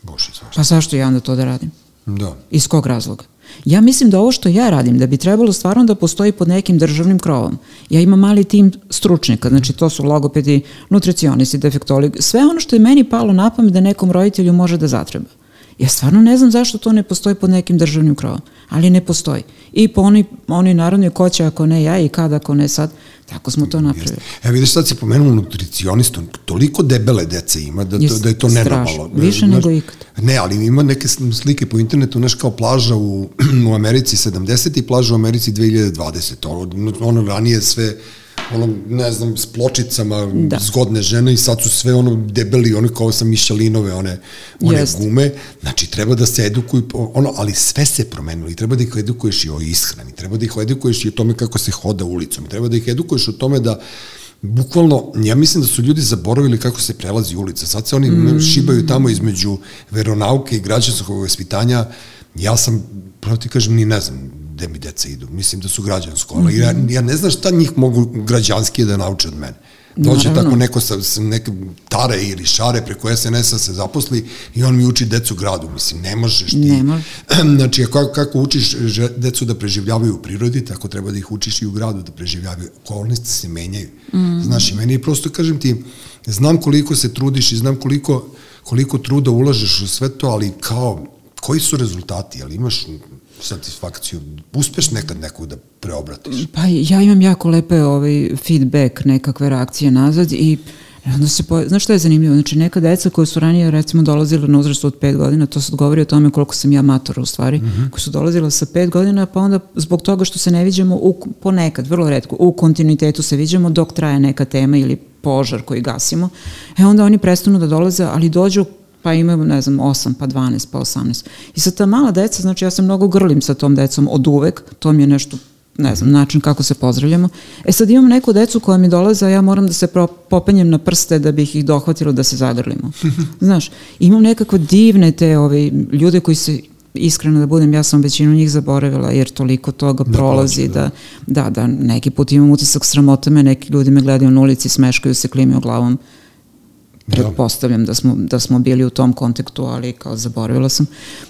A: Bože, zašto?
C: Pa zašto ja onda to da radim?
A: Da.
C: Iz kog razloga? Ja mislim da ovo što ja radim, da bi trebalo stvarno da postoji pod nekim državnim krovom. Ja imam mali tim stručnjaka, znači to su logopedi, nutricionisti, defektolog, sve ono što je meni palo na pamet da nekom roditelju može da zatreba. Ja stvarno ne znam zašto to ne postoji pod nekim državnim krovom, ali ne postoji. I po oni, oni narodnoj ko će ako ne ja i kada ako ne sad, tako smo to napravili.
A: Evo vidiš sad si pomenuo nutricionistu, toliko debele dece ima da, Jest, da je to nenormalno.
C: Više znaš, nego ikad.
A: Ne, ali ima neke slike po internetu, znaš kao plaža u, (clears throat) u Americi 70 i plaža u Americi 2020. Ono, ono ranije sve ono, ne znam, s pločicama da. zgodne žene i sad su sve ono debeli, ono kao sa mišalinove, one, one Jest. gume. Znači, treba da se edukuju, ono, ali sve se promenilo i treba da ih edukuješ i o ishrani, treba da ih edukuješ i o tome kako se hoda ulicom, treba da ih edukuješ o tome da bukvalno, ja mislim da su ljudi zaboravili kako se prelazi ulica. Sad se oni mm. šibaju tamo između veronauke i građanskog vaspitanja, ja sam, pravo ti kažem, ni ne znam gde mi deca idu. Mislim da su građansko, ali mm -hmm. ja, ja ne znam šta njih mogu građanski da nauče od mene. Dođe tako neko sa, sa neke tare ili šare preko SNS-a se zaposli i on mi uči decu gradu. Mislim, ne možeš ti.
C: Ne može. (clears throat)
A: Znači, kako, kako učiš decu da preživljavaju u prirodi, tako treba da ih učiš i u gradu da preživljavaju. Okolnosti se menjaju. Mm. Znaš, i meni je prosto, kažem ti, znam koliko se trudiš i znam koliko, koliko truda ulažeš u sve to, ali kao, koji su rezultati? Ali imaš satisfakciju, uspeš nekad nekog da preobratiš?
C: Pa ja imam jako lepe ovaj, feedback, nekakve reakcije nazad i onda se, po... znaš što je zanimljivo? Znači neka deca koja su ranije recimo dolazila na uzrastu od 5 godina, to sad govori o tome koliko sam ja matora u stvari, mm -hmm. koji su dolazila sa 5 godina, pa onda zbog toga što se ne viđamo u, ponekad, vrlo redko, u kontinuitetu se viđamo dok traje neka tema ili požar koji gasimo, e onda oni prestanu da dolaze, ali dođu pa imaju, ne znam, 8, pa 12, pa 18. I sad ta mala deca, znači ja se mnogo grlim sa tom decom od uvek, to mi je nešto ne znam, način kako se pozdravljamo. E sad imam neku decu koja mi dolaze, a ja moram da se popenjem na prste da bih ih dohvatila da se zagrlimo. (laughs) Znaš, imam nekako divne te ove, ljude koji se iskreno da budem, ja sam većinu njih zaboravila jer toliko toga da, prolazi da, da, da, da neki put imam utisak sramota me, neki ljudi me gledaju na ulici, smeškaju se, klimaju glavom pretpostavljam da smo, da smo bili u tom kontekstu, ali kao zaboravila sam.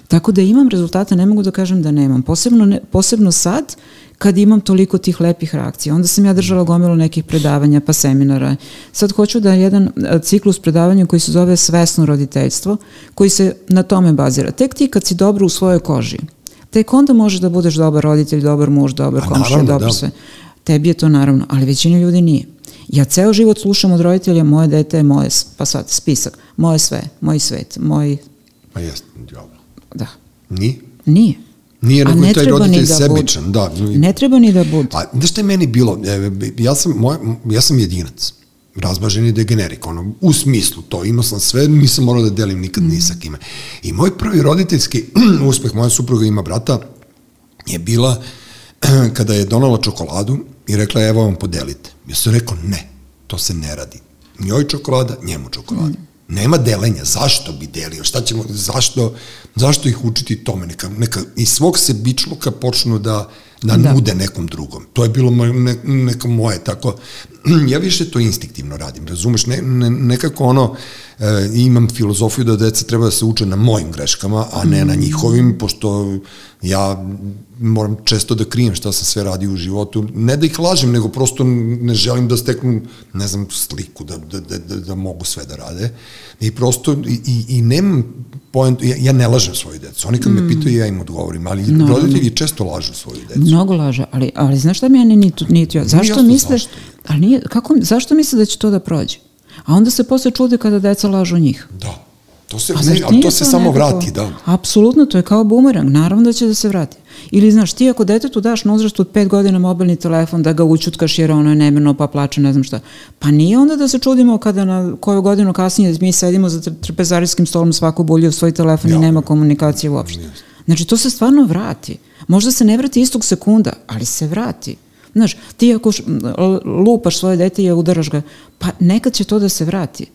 C: Tako da imam rezultate, ne mogu da kažem da nemam. Posebno, ne, posebno sad, kad imam toliko tih lepih reakcija. Onda sam ja držala gomilu nekih predavanja pa seminara. Sad hoću da jedan ciklus predavanja koji se zove Svesno roditeljstvo, koji se na tome bazira. Tek ti kad si dobro u svojoj koži, tek onda možeš da budeš dobar roditelj, dobar muž, dobar komšija, dobro da. sve. Tebi je to naravno, ali većina ljudi nije. Ja ceo život slušam od roditelja, moje dete je moje, pa sad spisak, moje sve, moj svet, moj...
A: Pa jeste, djavo.
C: Da.
A: Nije?
C: Nije.
A: Nije, nego je taj roditelj da sebičan, bude. da.
C: Ne treba ni da bude.
A: A znaš šta je meni bilo? E, ja sam, moj, ja sam jedinac razbaženi degenerik, ono, u smislu to, imao sam sve, nisam morao da delim nikad mm. ni sa kime. I moj prvi roditeljski (clears throat) uspeh, moja supruga ima brata, je bila (clears throat) kada je donala čokoladu i rekla, evo vam podelite. Ja sam rekao, ne, to se ne radi. Njoj čokolada, njemu čokolada. Mm. Nema delenja, zašto bi delio, šta ćemo, zašto, zašto ih učiti tome, neka, neka iz svog se bičluka počnu da, da, da. nude nekom drugom. To je bilo moj, ne, neka moje, tako, (clears throat) ja više to instinktivno radim, razumeš, ne, ne, nekako ono, e, imam filozofiju da deca treba da se uče na mojim greškama, a ne na mm. njihovim, pošto ja moram često da krijem šta sam sve radio u životu. Ne da ih lažem, nego prosto ne želim da steknu, ne znam, sliku, da, da, da, da, da mogu sve da rade. I prosto, i, i, nemam point, ja, ja ne lažem svoju decu. Oni kad mm. me pitaju, ja im odgovorim, ali no, roditelji često lažu svoju decu.
C: Mnogo laže, ali, ali znaš šta mi je ni, ni, ja, zašto misle, zašto. ali nije, kako, zašto misle da će to da prođe? A onda se posle čude kada deca lažu njih.
A: Da. To se, ne, ali to se to samo nekako, vrati, da.
C: Apsolutno, to je kao bumerang, naravno da će da se vrati. Ili znaš, ti ako detetu daš na uzrastu od 5 godina mobilni telefon da ga učutkaš jer ono je nemirno pa plače, ne znam šta. Pa nije onda da se čudimo kada na koju godinu kasnije mi sedimo za trpezarijskim stolom svako bulje u svoj telefon ja, i nema komunikacije uopšte. Znači, to se stvarno vrati. Možda se ne vrati istog sekunda, ali se vrati. Znaš, ti ako lupaš svoje dete i udaraš ga, pa nekad će to da se vrati.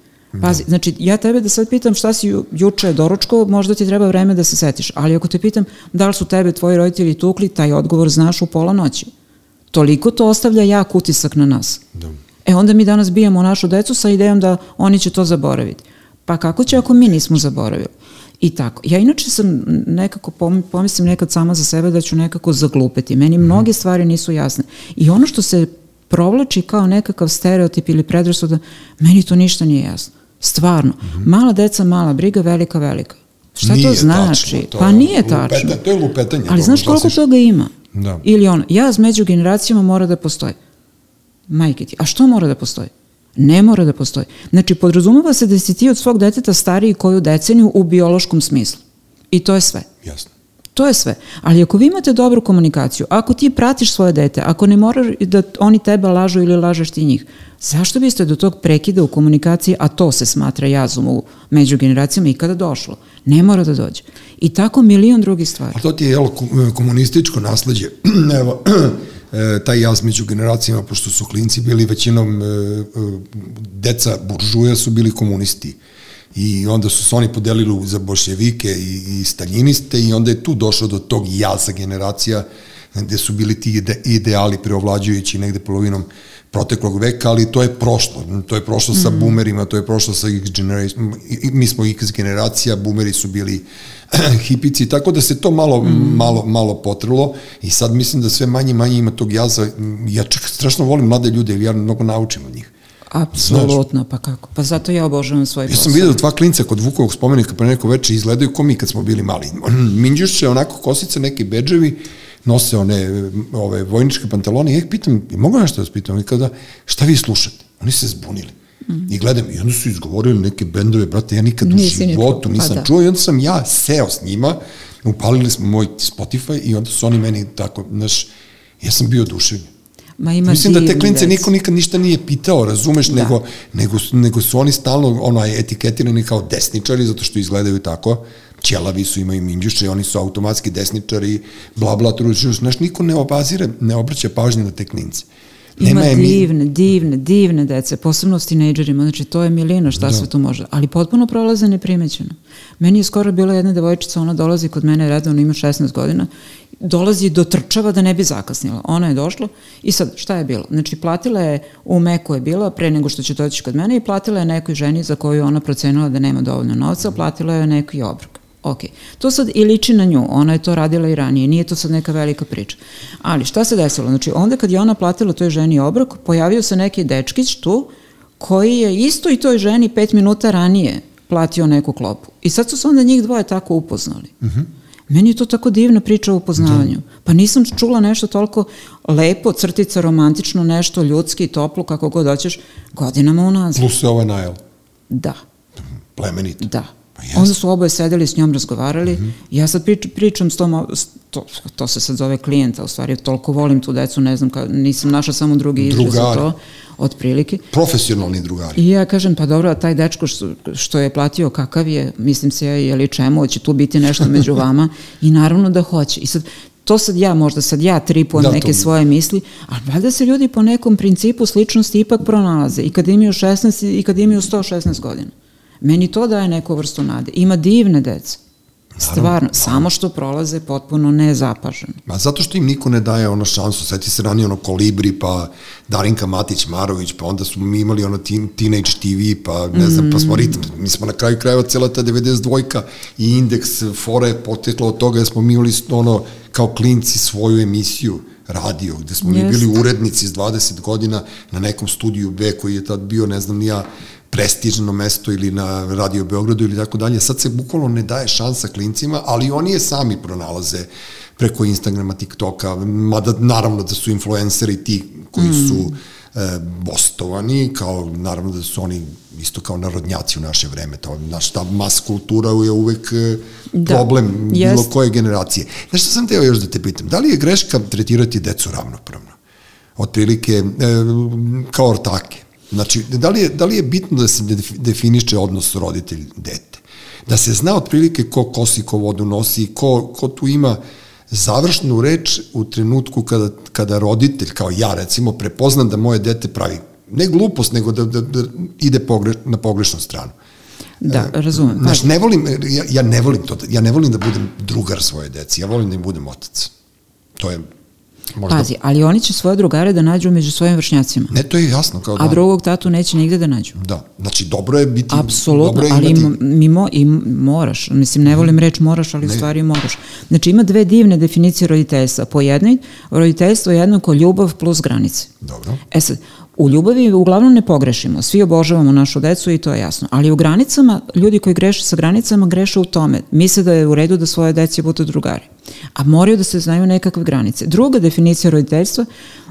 C: Pazi, znači ja tebe da sad pitam šta si ju, juče doručko, možda ti treba vreme da se setiš, ali ako te pitam da li su tebe tvoji roditelji tukli, taj odgovor znaš u pola noći. Toliko to ostavlja jak utisak na nas. Da. E onda mi danas bijemo našu decu sa idejom da oni će to zaboraviti. Pa kako će ako mi nismo zaboravili? I tako. Ja inače sam nekako pomislim nekad sama za sebe da ću nekako zaglupeti. Meni mm. mnoge stvari nisu jasne. I ono što se provlači kao nekakav stereotip ili predrasuda, meni to ništa nije jasno. Stvarno. Mm -hmm. Mala deca, mala briga, velika, velika. Šta nije to znači? Tačno, to pa nije lupeta, tačno.
A: To je lupetanje.
C: Ali znaš koliko si... toga ima? Da. Ili ono, jaz među generacijama mora da postoji. Majke ti, a što mora da postoji? Ne mora da postoji. Znači, podrazumeva se da si ti od svog deteta stariji koju deceniju u biološkom smislu. I to je sve.
A: Jasno.
C: To je sve. Ali ako vi imate dobru komunikaciju, ako ti pratiš svoje dete, ako ne moraš da oni tebe lažu ili lažeš ti njih, zašto biste do tog prekida u komunikaciji, a to se smatra jazom u među generacijama ikada došlo? Ne mora da dođe. I tako milion drugih stvari.
A: A to ti je jel, komunističko nasledđe. (clears throat) Evo, (clears throat) taj jaz među generacijama, pošto su klinci bili većinom e, e, deca buržuja su bili komunisti. I onda su se oni podelili za boševike i, i staljiniste i onda je tu došlo do tog jaza generacija gde su bili ti ide, ideali preovlađujući negde polovinom proteklog veka, ali to je prošlo. To je prošlo mm. sa boomerima, to je prošlo sa X generation. Mi smo X generacija, boomeri su bili (clears throat) hipici, tako da se to malo, mm. malo, malo potrlo i sad mislim da sve manje manje ima tog jaza. Ja čak strašno volim mlade ljude, jer ja mnogo naučim od njih.
C: Apsolutno, pa kako? Pa zato ja obožavam svoj posao.
A: Ja sam vidio dva klinca kod Vukovog spomenika pre neko veče izgledaju ko mi kad smo bili mali. (clears throat) Minđušće, onako kosice, neki beđevi, nose one ove vojničke pantalone i ja ih pitam, mogu nešto da vas pitam? I kada, šta vi slušate? Oni se zbunili. Mm. I gledam, i onda su izgovorili neke bendove, brate, ja nikad Nisi u životu nisam pa da. čuo i onda sam ja seo s njima, upalili smo moj Spotify i onda su oni meni tako, znaš, ja sam bio oduševljen.
C: Ma ima
A: Mislim da te klince niko nikad ništa nije pitao, razumeš, da. nego, nego, nego su oni stalno onaj, etiketirani kao desničari zato što izgledaju tako ćelavi su, imaju minđuše, oni su automatski desničari, bla bla, truđu, znaš, niko ne obazire, ne obraća pažnju na te klince.
C: Nema Ima divne, divne, divne dece, posebno s tinejdžerima, znači to je milina šta da. sve tu može, ali potpuno prolaze neprimećeno. Meni je skoro bila jedna devojčica, ona dolazi kod mene redovno, ima 16 godina, dolazi do trčava da ne bi zakasnila. Ona je došla i sad šta je bilo? Znači platila je, u Meku je bila pre nego što će doći kod mene i platila je nekoj ženi za koju ona procenila da nema dovoljno novca, platila je neki obrok. Ok, to sad i liči na nju, ona je to radila i ranije, nije to sad neka velika priča. Ali šta se desilo? Znači, onda kad je ona platila toj ženi obrok, pojavio se neki dečkić tu, koji je isto i toj ženi pet minuta ranije platio neku klopu. I sad su se onda njih dvoje tako upoznali. Uh mhm. -huh. Meni je to tako divna priča o upoznavanju. Da. Pa nisam čula nešto toliko lepo, crtica, romantično, nešto ljudski, toplo, kako god hoćeš, godinama unazad.
A: Plus je ovaj najel.
C: Da.
A: Plemenit.
C: Da. Pa Onda su oboje sedeli s njom, razgovarali. Mm -hmm. Ja sad prič, pričam s tom, to, to se sad zove klijenta, u stvari toliko volim tu decu, ne znam, ka, nisam našla samo drugi izraz za to, otprilike.
A: Profesionalni drugari.
C: I ja kažem, pa dobro, a taj dečko što, što je platio, kakav je, mislim se, je li čemu, hoće tu biti nešto među (laughs) vama i naravno da hoće. I sad, to sad ja, možda sad ja tripujem da, neke to... svoje misli, ali valjda se ljudi po nekom principu sličnosti ipak pronalaze i kad imaju 16 i kad imaju 116 godina. Meni to daje neku vrstu nade. Ima divne dece. Stvarno, naravno. samo što prolaze potpuno nezapaženo.
A: Ma zato što im niko ne daje ono šansu, seti se ranije ono Kolibri, pa Darinka Matić Marović, pa onda smo mi imali ono teen, Teenage TV, pa ne znam, mm. pa smo mm. ritam, mi smo na kraju krajeva cijela ta 92-ka i indeks fore potekla od toga da smo mi imali ono kao klinci svoju emisiju radio, gde smo Just. mi bili urednici s 20 godina na nekom studiju B koji je tad bio, ne znam, nija prestižno mesto ili na Radio Beogradu ili tako dalje. Sad se bukvalno ne daje šansa klincima, ali oni je sami pronalaze preko Instagrama, TikToka, mada naravno da su influenceri ti koji mm. su e, bostovani, kao naravno da su oni isto kao narodnjaci u naše vreme, to, naš, ta mas kultura je uvek e, da, problem jest. bilo koje generacije. Znaš što sam teo još da te pitam, da li je greška tretirati decu ravnopravno? Otprilike, e, kao ortake. Znači, da li je, da li je bitno da se definiše odnos roditelj-dete? Da se zna otprilike ko kosi, ko vodu nosi, ko, ko tu ima završnu reč u trenutku kada, kada roditelj, kao ja recimo, prepoznam da moje dete pravi ne glupost, nego da, da, da ide pogre, na pogrešnu stranu.
C: Da, razumem.
A: Znaš, ne volim, ja, ja ne volim to, ja ne volim da budem drugar svoje deci, ja volim da im budem otac. To je
C: Možda... Pazi, ali oni će svoje drugare da nađu među svojim vršnjacima.
A: Ne, to je jasno. Kao
C: da. A drugog tatu neće nigde da nađu.
A: Da, znači dobro je biti...
C: Apsolutno, dobro je ali imati... mi mo, i moraš, mislim ne volim reč moraš, ali ne. u stvari moraš. Znači ima dve divne definicije roditeljstva. Po jednoj, roditeljstvo je jednako ljubav plus granice.
A: Dobro.
C: E sad, U ljubavi uglavnom ne pogrešimo, svi obožavamo našu decu i to je jasno. Ali u granicama, ljudi koji greše sa granicama greše u tome. Misle da je u redu da svoje deci budu drugari. A moraju da se znaju nekakve granice. Druga definicija roditeljstva,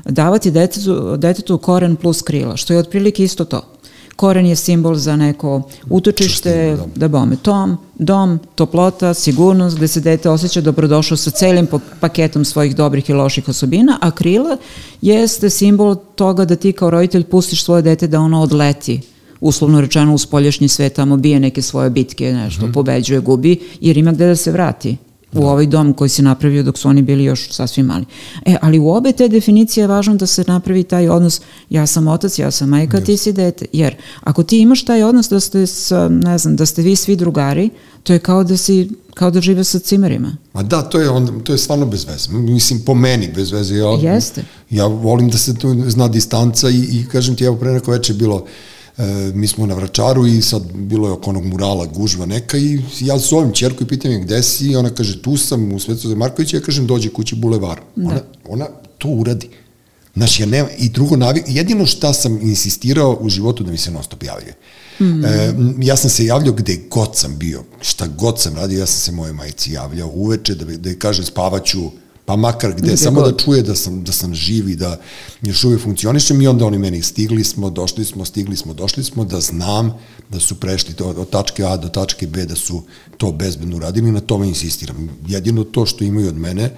C: davati detetu, detetu koren plus krila, što je otprilike isto to koren je simbol za neko utočište, da. da bome tom, dom, toplota, sigurnost, gde se dete osjeća dobrodošlo sa celim paketom svojih dobrih i loših osobina, a krila jeste simbol toga da ti kao roditelj pustiš svoje dete da ono odleti uslovno rečeno u spoljašnji svet, tamo bije neke svoje bitke, nešto, mm -hmm. pobeđuje, gubi, jer ima gde da se vrati. U da. ovaj dom koji se napravio dok su oni bili još sasvim mali. E, ali u obe te definicije je važno da se napravi taj odnos ja sam otac, ja sam majka, yes. ti si dete. Jer ako ti imaš taj odnos da ste, sa, ne znam, da ste vi svi drugari, to je kao da si kao da žive sa cimerima.
A: Ma da, to je, onda, to je stvarno bez veze. Mislim, po meni bez veze. Ja,
C: Jeste.
A: Ja volim da se tu zna distanca i, i kažem ti, evo pre neko veče bilo uh, E, mi smo na Vračaru i sad bilo je oko onog murala gužva neka i ja zovem čerku i pitam je gde si i ona kaže tu sam u Svetozar Markovića ja kažem dođe kući bulevar. Da. Ona, ona to uradi. Znači, ja nema, i drugo, jedino šta sam insistirao u životu da mi se non stop javljaju. Mm. E, ja sam se javljao gde god sam bio, šta god sam radio, ja sam se moje majici javljao uveče da, da je kaže spavaću pa makar gde, gde samo da god. da čuje da sam, da sam živ i da još uvijek funkcionišem i onda oni meni stigli smo, došli smo, stigli smo, došli smo, da znam da su prešli to, od tačke A do tačke B, da su to bezbedno uradili i na tome insistiram. Jedino to što imaju od mene,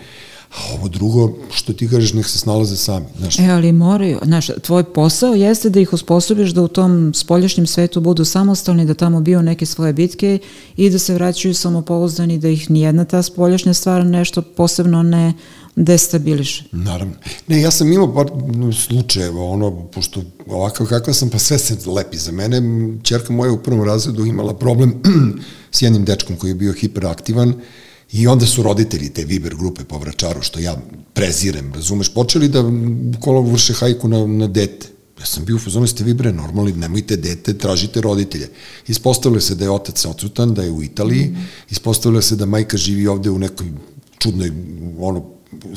A: A ovo drugo, što ti kažeš, nek se snalaze sami.
C: Znaš. E, ali moraju, znaš, tvoj posao jeste da ih osposobiš da u tom spoljašnjem svetu budu samostalni, da tamo bio neke svoje bitke i da se vraćaju samopouzdani, da ih nijedna ta spoljašnja stvar nešto posebno ne destabiliše.
A: Naravno. Ne, ja sam imao par slučajeva, ono, pošto ovakav kakva sam, pa sve se lepi za mene. Čerka moja u prvom razredu imala problem (clears throat) s jednim dečkom koji je bio hiperaktivan, I onda su roditelji te Viber grupe po Vračaru, što ja prezirem, razumeš, počeli da kolo vrše hajku na, na dete. Ja sam bio u fazonu, ste vi bre normalni, nemojte dete, tražite roditelje. Ispostavilo se da je otac odsutan, da je u Italiji, mm. ispostavilo se da majka živi ovde u nekoj čudnoj ono,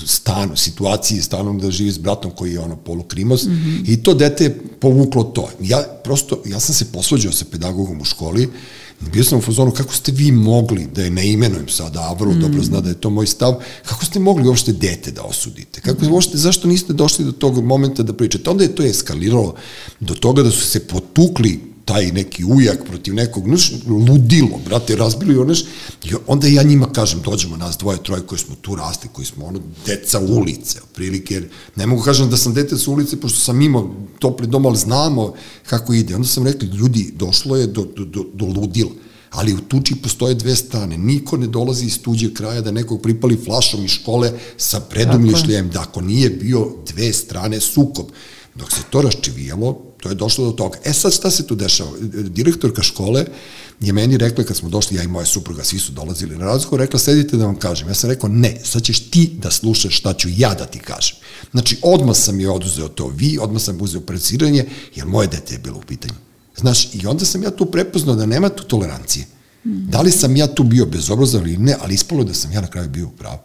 A: stanu, situaciji, stanom da živi s bratom koji je ono polukrimos mm -hmm. i to dete je povuklo to. Ja prosto, ja sam se posvađao sa pedagogom u školi Bio sam u fazonu, kako ste vi mogli, da je ne imenujem sada, a vrlo mm. dobro zna da je to moj stav, kako ste mogli uopšte dete da osudite? Kako mm. uopšte, zašto niste došli do tog momenta da pričate? Onda je to eskaliralo do toga da su se potukli taj neki ujak protiv nekog, znaš, ludilo, brate, razbili ono, i onda ja njima kažem, dođemo nas dvoje, troje koji smo tu rasli, koji smo ono, deca ulice, otprilike, jer ne mogu kažem da sam dete sa ulice, pošto sam imao topli dom, ali znamo kako ide. Onda sam rekli, ljudi, došlo je do, do, do, do ludila ali u tuči postoje dve strane. Niko ne dolazi iz tuđeg kraja da nekog pripali flašom iz škole sa predumišljajem da ako nije bio dve strane sukob. Dok se to raščivijalo, to je došlo do toga. E sad šta se tu dešava? Direktorka škole je meni rekla kad smo došli, ja i moja supruga, svi su dolazili na razgovor, rekla sedite da vam kažem. Ja sam rekao ne, sad ćeš ti da slušaš šta ću ja da ti kažem. Znači, odmah sam je oduzeo to vi, odmah sam uzeo predsiranje, jer moje dete je bilo u pitanju. Znaš, i onda sam ja tu prepoznao da nema tu tolerancije. Da li sam ja tu bio bezobrazan ili ne, ali ispalo da sam ja na kraju bio u pravu.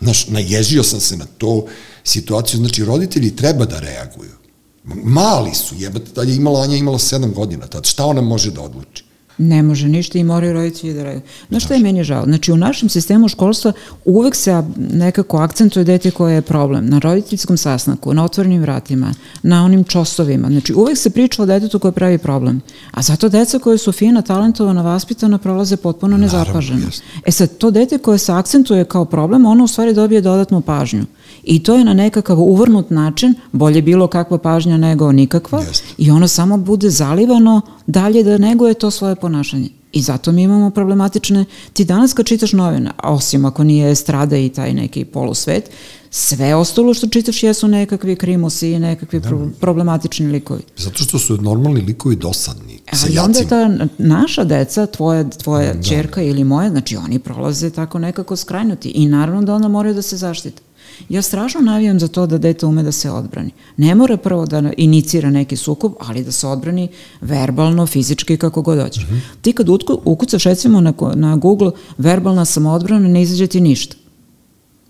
A: Znaš, naježio sam se na to situaciju, znači roditelji treba da reaguju. Mali su, jebate, da je imala, Anja imala 7 godina, tad šta ona može da odluči?
C: Ne može ništa i moraju roditelji da reaguju. No što je meni žao? Znači u našem sistemu školstva uvek se nekako akcentuje dete koje je problem. Na roditeljskom sasnaku, na otvorenim vratima, na onim čosovima. Znači uvek se priča o detetu koje pravi problem. A zato deca koje su fina, talentovana, vaspitana prolaze potpuno nezapaženo. E sad, to dete koje se akcentuje kao problem, ono u stvari dobije dodatnu pažnju. I to je na nekakav uvrnut način, bolje bilo kakva pažnja nego nikakva, Just. i ono samo bude zalivano dalje da neguje to svoje ponašanje. I zato mi imamo problematične, ti danas kad čitaš novine, osim ako nije strada i taj neki polusvet, sve ostalo što čitaš jesu nekakvi krimusi i nekakvi da. pro problematični likovi.
A: Zato što su normalni likovi dosadni,
C: Ali onda ta naša deca, tvoja, tvoja da. čerka ili moja, znači oni prolaze tako nekako skrajnuti i naravno da onda moraju da se zaštite. Ja strašno navijam za to da dete ume da se odbrani. Ne mora prvo da inicira neki sukob, ali da se odbrani verbalno, fizički, kako god hoćeš. Mm -hmm. Ti kad ukucaš recimo na, na Google verbalna samoodbrana, ne izađe ti ništa.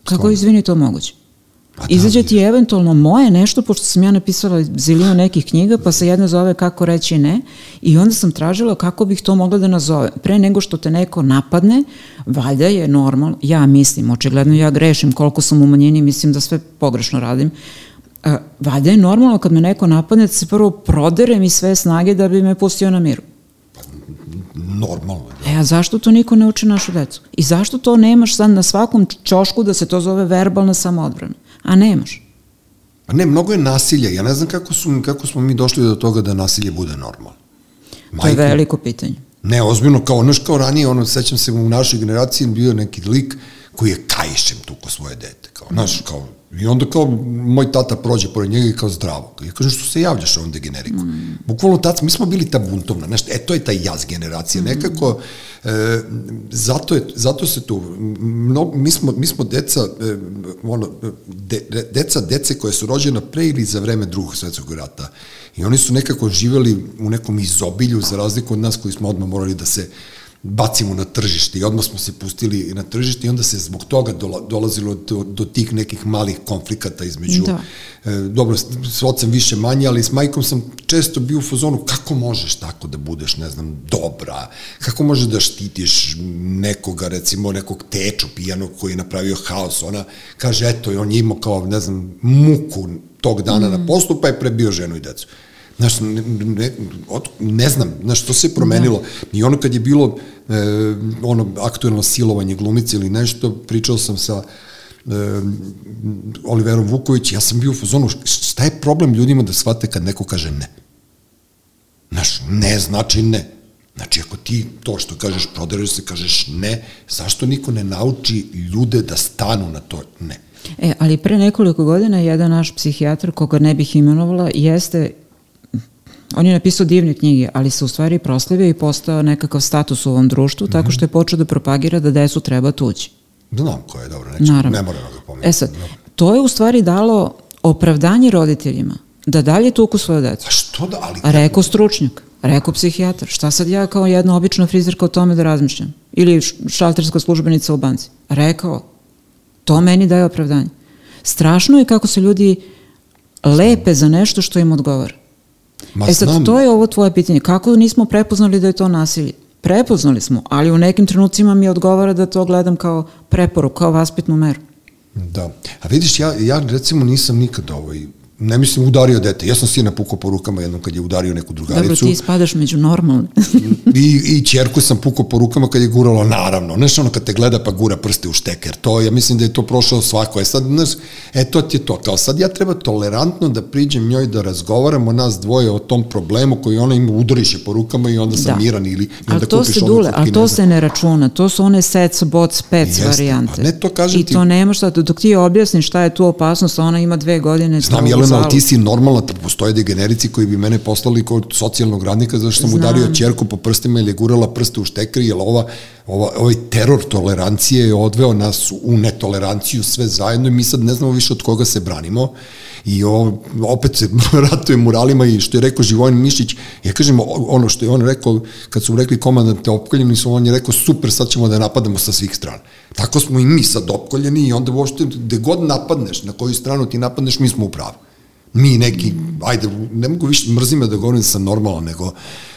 C: Kako, izvini, to moguće? Pa da, Izađe ti eventualno moje nešto, pošto sam ja napisala zilinu nekih knjiga, pa se jedna zove kako reći ne, i onda sam tražila kako bih to mogla da nazove. Pre nego što te neko napadne, valjda je normalno, ja mislim, očigledno ja grešim koliko sam u manjini, mislim da sve pogrešno radim, uh, valjda je normalno kad me neko napadne da se prvo proderem i sve snage da bi me pustio na miru.
A: Normalno.
C: Da. E, a zašto to niko ne uči našu decu? I zašto to nemaš sad na svakom čošku da se to zove verbalna samoodbrana? A nemaš.
A: Pa ne, mnogo je nasilja. Ja ne znam kako, su, kako smo mi došli do toga da nasilje bude normalno.
C: To je veliko pitanje.
A: Ne, ozbiljno, kao, znaš, kao ranije, ono, sećam se u našoj generaciji bio neki lik koji je kajšem tuko svoje dete, kao, znaš, kao, i onda kao, moj tata prođe pored njega i kao zdravo. Ja kažem, što se javljaš ovom degeneriku? Mm. Bukvalno tad, mi smo bili ta buntovna, znaš, e, to je taj jaz generacije, mm. nekako, e, zato, je, zato se tu, mno, mi, smo, mi smo deca, e, ono, de, deca, dece koje su rođena pre ili za vreme drugog svetskog rata. I oni su nekako živeli u nekom izobilju, za razliku od nas koji smo odmah morali da se bacimo na tržište i odmah smo se pustili na tržište i onda se zbog toga dolazilo do, do tih nekih malih konflikata između da. e, dobro, s ocem više manje, ali s majkom sam često bio u fazonu kako možeš tako da budeš, ne znam, dobra, kako možeš da štitiš nekoga, recimo nekog teču pijanog koji je napravio haos, ona kaže, eto, on je imao kao, ne znam, muku tog dana mm. na poslu, pa je prebio ženu i decu. Znaš, ne, ne, ne znam, znaš, to se promenilo. Da. I ono kad je bilo e, ono aktuelno silovanje glumice ili nešto, pričao sam sa e, Oliverom Vuković, ja sam bio u fazonu, šta je problem ljudima da shvate kad neko kaže ne? Znaš, ne znači ne. Znači, ako ti to što kažeš, prodaraš se, kažeš ne, zašto niko ne nauči ljude da stanu na to ne?
C: E, ali pre nekoliko godina jedan naš psihijatar, koga ne bih imenovala, jeste On je napisao divne knjige, ali se u stvari proslavio i postao nekakav status u ovom društvu, mm -hmm. tako što je počeo da propagira da desu treba tući.
A: Znam ko je, dobro, neću, Naravno. ne moram da ga pomenuti.
C: E sad, to je u stvari dalo opravdanje roditeljima da dalje tuku svoje decu.
A: A što da, ali...
C: A rekao stručnjak, rekao psihijatar, šta sad ja kao jedna obična frizerka o tome da razmišljam? Ili šalterska službenica u banci. Rekao, to meni daje opravdanje. Strašno je kako se ljudi lepe za nešto što im odgovara. Ma, e sad, znam. to je ovo tvoje pitanje. Kako nismo prepoznali da je to nasilje? Prepoznali smo, ali u nekim trenucima mi odgovara da to gledam kao preporu, kao vaspitnu meru.
A: Da. A vidiš, ja, ja recimo nisam nikad ovaj, ne mislim udario dete. Ja sam sina pukao po rukama jednom kad je udario neku drugaricu.
C: Dobro, ti spadaš među normalne. (laughs)
A: I, I čerku sam pukao po rukama kad je guralo, naravno. Znaš, ono kad te gleda pa gura prste u šteker. To, ja mislim da je to prošao svako. E sad, znaš, e to ti je to. Kao sad ja treba tolerantno da priđem njoj da razgovaramo nas dvoje o tom problemu koji ona ima udariše po rukama i onda sam da. miran ili i onda
C: to se dule, ali to se ne računa. To su one sets, bots, pets Jeste, varijante.
A: ne to kažem
C: I ti... to nema šta, dok ti objasniš šta je tu opasnost, ona ima dve godine.
A: Znam, Jelena, ali ti si normalna, postoje degenerici koji bi mene poslali kod socijalnog radnika zašto sam Znam. udario čerku po prstima ili je gurala prste u štekri, jer ova, ova, ovaj teror tolerancije je odveo nas u netoleranciju sve zajedno i mi sad ne znamo više od koga se branimo i o, opet se (laughs) ratuje muralima i što je rekao Živojin Mišić, ja kažem ono što je on rekao, kad su rekli komandante opkoljeni su, on je rekao super, sad ćemo da napadamo sa svih strana. Tako smo i mi sad opkoljeni i onda uopšte, gde god napadneš, na koju stranu ti napadneš, mi smo u pravu mi neki, ajde, ne mogu više mrzime da govorim sam normalan, nego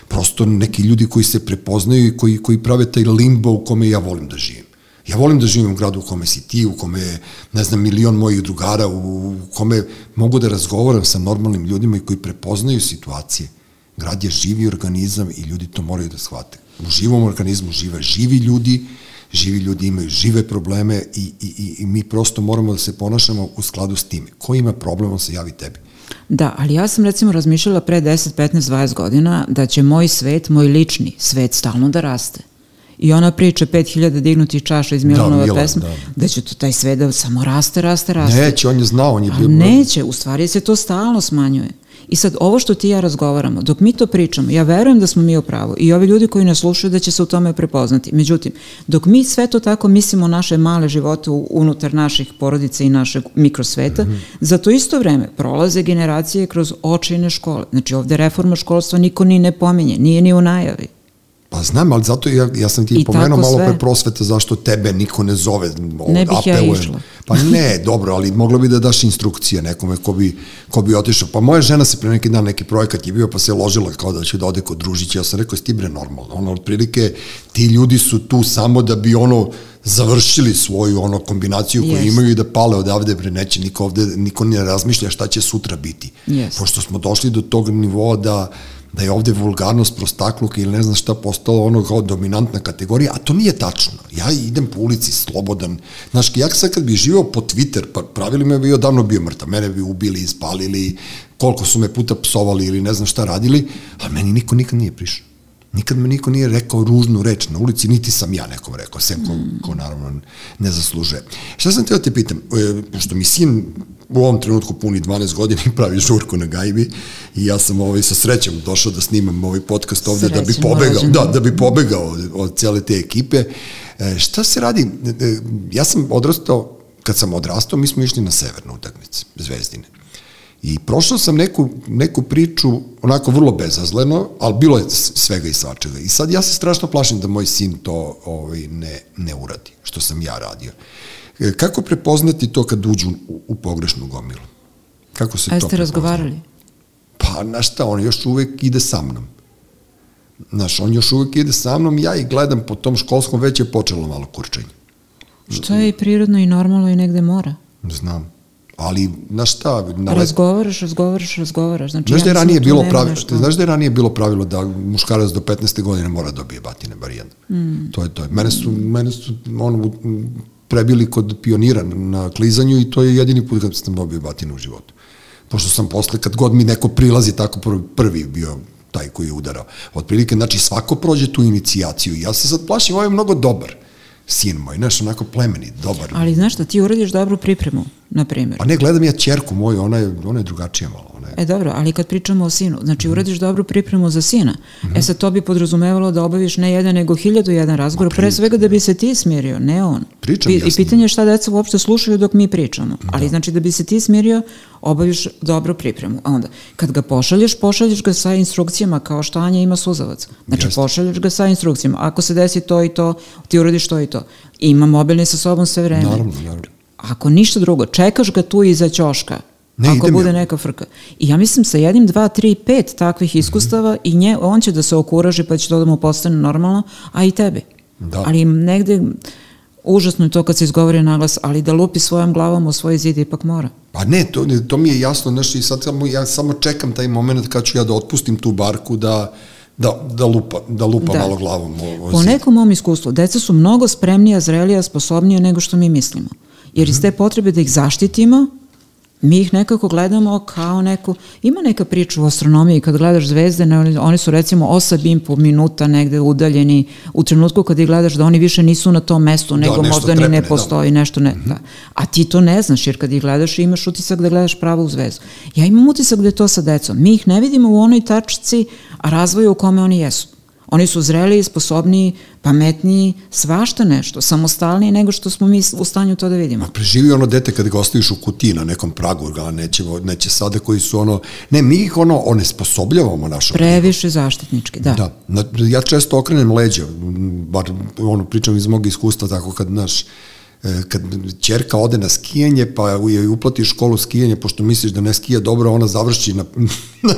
A: prosto neki ljudi koji se prepoznaju i koji, koji prave taj limbo u kome ja volim da živim. Ja volim da živim u gradu u kome si ti, u kome je, ne znam, milion mojih drugara, u kome mogu da razgovaram sa normalnim ljudima i koji prepoznaju situacije. Grad je živi organizam i ljudi to moraju da shvate. U živom organizmu žive živi ljudi, živi ljudi imaju žive probleme i, i, i, i mi prosto moramo da se ponašamo u skladu s time. Ko ima problem, on se javi tebi.
C: Da, ali ja sam recimo razmišljala pre 10, 15, 20 godina da će moj svet, moj lični svet stalno da raste. I ona priča 5000 dignutih čaša iz da, Milanove da, pesme, da. da će to taj svet da samo raste, raste, raste.
A: Neće, on je znao, on je bio...
C: Neće, u stvari se to stalno smanjuje. I sad, ovo što ti ja razgovaramo, dok mi to pričamo, ja verujem da smo mi u pravu i ovi ljudi koji nas slušaju da će se u tome prepoznati. Međutim, dok mi sve to tako mislimo naše male živote unutar naših porodica i našeg mikrosveta, mm -hmm. za to isto vreme prolaze generacije kroz očajne škole. Znači, ovde reforma školstva niko ni ne pominje, nije ni u najavi.
A: Pa znam, ali zato ja, ja sam ti I pomenuo malo sve. pre prosveta zašto tebe niko ne zove.
C: Ne bih apelujem. ja išla.
A: Pa ne, dobro, ali moglo bi da daš instrukcije nekome ko bi, ko bi otišao. Pa moja žena se pre neki dan neki projekat je bio pa se ložila kao da će da ode kod Družića. Ja sam rekao, sti bre normalno. Ono, otprilike, ti ljudi su tu samo da bi ono završili svoju ono kombinaciju koju yes. imaju i da pale odavde, bre, neće niko ovde, niko ne razmišlja šta će sutra biti.
C: Yes.
A: Pošto smo došli do tog nivoa da da je ovde vulgarnost, prostakluk ili ne znam šta postalo ono kao dominantna kategorija, a to nije tačno. Ja idem po ulici slobodan. Znaš, ja sad kad bi živao po Twitter, pa pravili me bi odavno bio mrtav. Mene bi ubili, ispalili, koliko su me puta psovali ili ne znam šta radili, a meni niko nikad nije prišao. Nikad me niko nije rekao ružnu reč na ulici, niti sam ja nekom rekao, sem ko, ko naravno ne zaslužuje. Šta sam teo te pitam, e, pošto mi sin u ovom trenutku puni 12 godina i pravi žurku na gajbi i ja sam ovaj sa srećom došao da snimam ovaj podcast ovde Srećem, da bi pobegao, da, da bi pobegao od, od cele te ekipe. E, šta se radi? E, ja sam odrastao, kad sam odrastao, mi smo išli na severnu utakmice, Zvezdine. I prošao sam neku, neku priču onako vrlo bezazleno, ali bilo je svega i svačega. I sad ja se strašno plašim da moj sin to ovaj, ne, ne uradi, što sam ja radio. E, kako prepoznati to kad uđu u, u pogrešnu gomilu? Kako se
C: A
A: to
C: ste razgovarali?
A: Pa, znaš šta, on još uvek ide sa mnom. Znaš, on još uvek ide sa mnom, ja i gledam po tom školskom, već je počelo malo kurčenje.
C: Što je i prirodno i normalno i negde mora.
A: Znam. Ali, znaš šta...
C: Na razgovaraš, razgovaraš, razgovaraš. Znači,
A: znaš da je ranije bilo pravilo, nešto... znaš da je ranije bilo pravilo da muškarac do 15. godine mora da dobije batine, bar jedno. Mm. To je to. Mene su, mene su ono, prebili kod pionira na klizanju i to je jedini put kad sam dobio batine u životu. Pošto sam posle, kad god mi neko prilazi tako prvi, prvi bio taj koji je udarao. Otprilike, znači svako prođe tu inicijaciju ja se sad plašim, ovo je mnogo dobar sin moj, znaš, onako plemeni, dobar.
C: Ali znaš da ti uradiš dobru pripremu, na primjer.
A: Pa ne, gledam ja čerku moju, ona je, ona je drugačija malo. Ona je...
C: E dobro, ali kad pričamo o sinu, znači mm. uradiš dobru pripremu za sina, mm -hmm. e sad to bi podrazumevalo da obaviš ne jedan, nego hiljadu jedan razgovor, pre svega da bi se ti smirio, ne on.
A: Pričam,
C: I, I pitanje je šta deca uopšte slušaju dok mi pričamo, da. ali znači da bi se ti smirio, obaviš dobru pripremu. A onda, kad ga pošalješ, pošalješ ga sa instrukcijama kao što Anja ima suzavac. Znači, Jeste. pošalješ ga sa instrukcijama. Ako se desi to i to, ti uradiš to i to. Ima mobilni sa sobom sve vreme.
A: Naravno, naravno.
C: Ako ništa drugo, čekaš ga tu iza ćoška. Ne, ako bude ja. neka frka. I ja mislim sa jednim, dva, tri, pet takvih iskustava mm -hmm. i nje, on će da se okuraži pa će to da mu postane normalno, a i tebi. Da. Ali negde užasno je to kad se izgovori naglas, ali da lupi svojom glavom u svoj zid ipak mora.
A: Pa ne, to, to mi je jasno, znaš, i sad samo, ja samo čekam taj moment kad ću ja da otpustim tu barku, da, da, da lupa, da lupa da. malo glavom. O, o
C: po nekom mom iskustvu, deca su mnogo spremnija, zrelija, sposobnija nego što mi mislimo. Jer mm -hmm. iz te potrebe da ih zaštitimo, mi ih nekako gledamo kao neku, ima neka priča u astronomiji kad gledaš zvezde, ne, oni su recimo 8 im po minuta negde udaljeni u trenutku kad ih gledaš da oni više nisu na tom mestu, da, nego možda trepne, ni ne da. postoji, da. nešto ne, mm -hmm. da. A ti to ne znaš, jer kad ih gledaš imaš utisak da gledaš pravo u zvezdu. Ja imam utisak da je to sa decom. Mi ih ne vidimo u onoj tačci, a razvoju u kome oni jesu. Oni su zreliji, sposobniji, pametniji, svašta nešto, samostalniji nego što smo mi u stanju to da vidimo.
A: Ma preživi ono dete kada ga ostaviš u kutiji na nekom pragu, ga neće, neće sada koji su ono, ne, mi ih ono onesposobljavamo našo.
C: Previše zaštitnički, da.
A: Da, ja često okrenem leđa, bar ono pričam iz mog iskustva tako kad, naš, kad čerka ode na skijanje, pa joj uplatiš školu skijanja, pošto misliš da ne skija dobro, ona završi na, na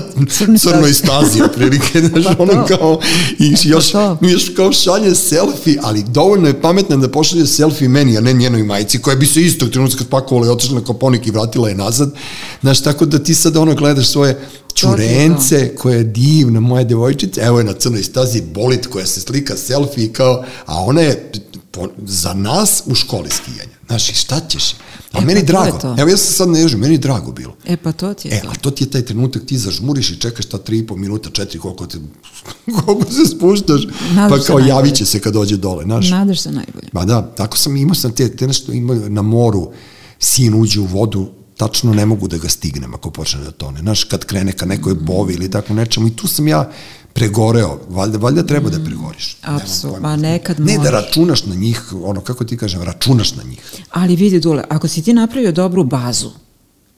A: crnoj stazi, prilike, (laughs) znaš, pa ono kao, i još, pa još kao šalje selfie, ali dovoljno je pametna da pošalje selfie meni, a ne njenoj majici, koja bi se istog trenutka spakovala i otišla na koponik i vratila je nazad, znaš, tako da ti sad ono gledaš svoje čurence koja je divna, moja devojčica, evo je na crnoj stazi bolit koja se slika selfie kao, a ona je po, za nas u školi skijanja. Znaš, šta ćeš? A e, meni pa drago. To. Evo ja sam sad ne ježim, meni drago bilo.
C: E pa to ti je
A: e, to. a to ti je taj trenutak, ti zažmuriš i čekaš ta 3,5 minuta, 4, koliko, te, (laughs) koliko se spuštaš, Nadaš pa kao javit će se kad dođe dole, znaš.
C: Nadaš se najbolje.
A: Ma da, tako sam imao sam te, te nešto ima na moru, sin uđe u vodu, tačno ne mogu da ga stignem ako počne da tone. Znaš, kad krene ka nekoj bovi ili tako nečemu i tu sam ja pregoreo, valjda, valjda treba da pregoriš.
C: Apsolutno, ma nekad
A: Ne da računaš na njih, ono, kako ti kažem, računaš na njih.
C: Ali vidi, Dule, ako si ti napravio dobru bazu,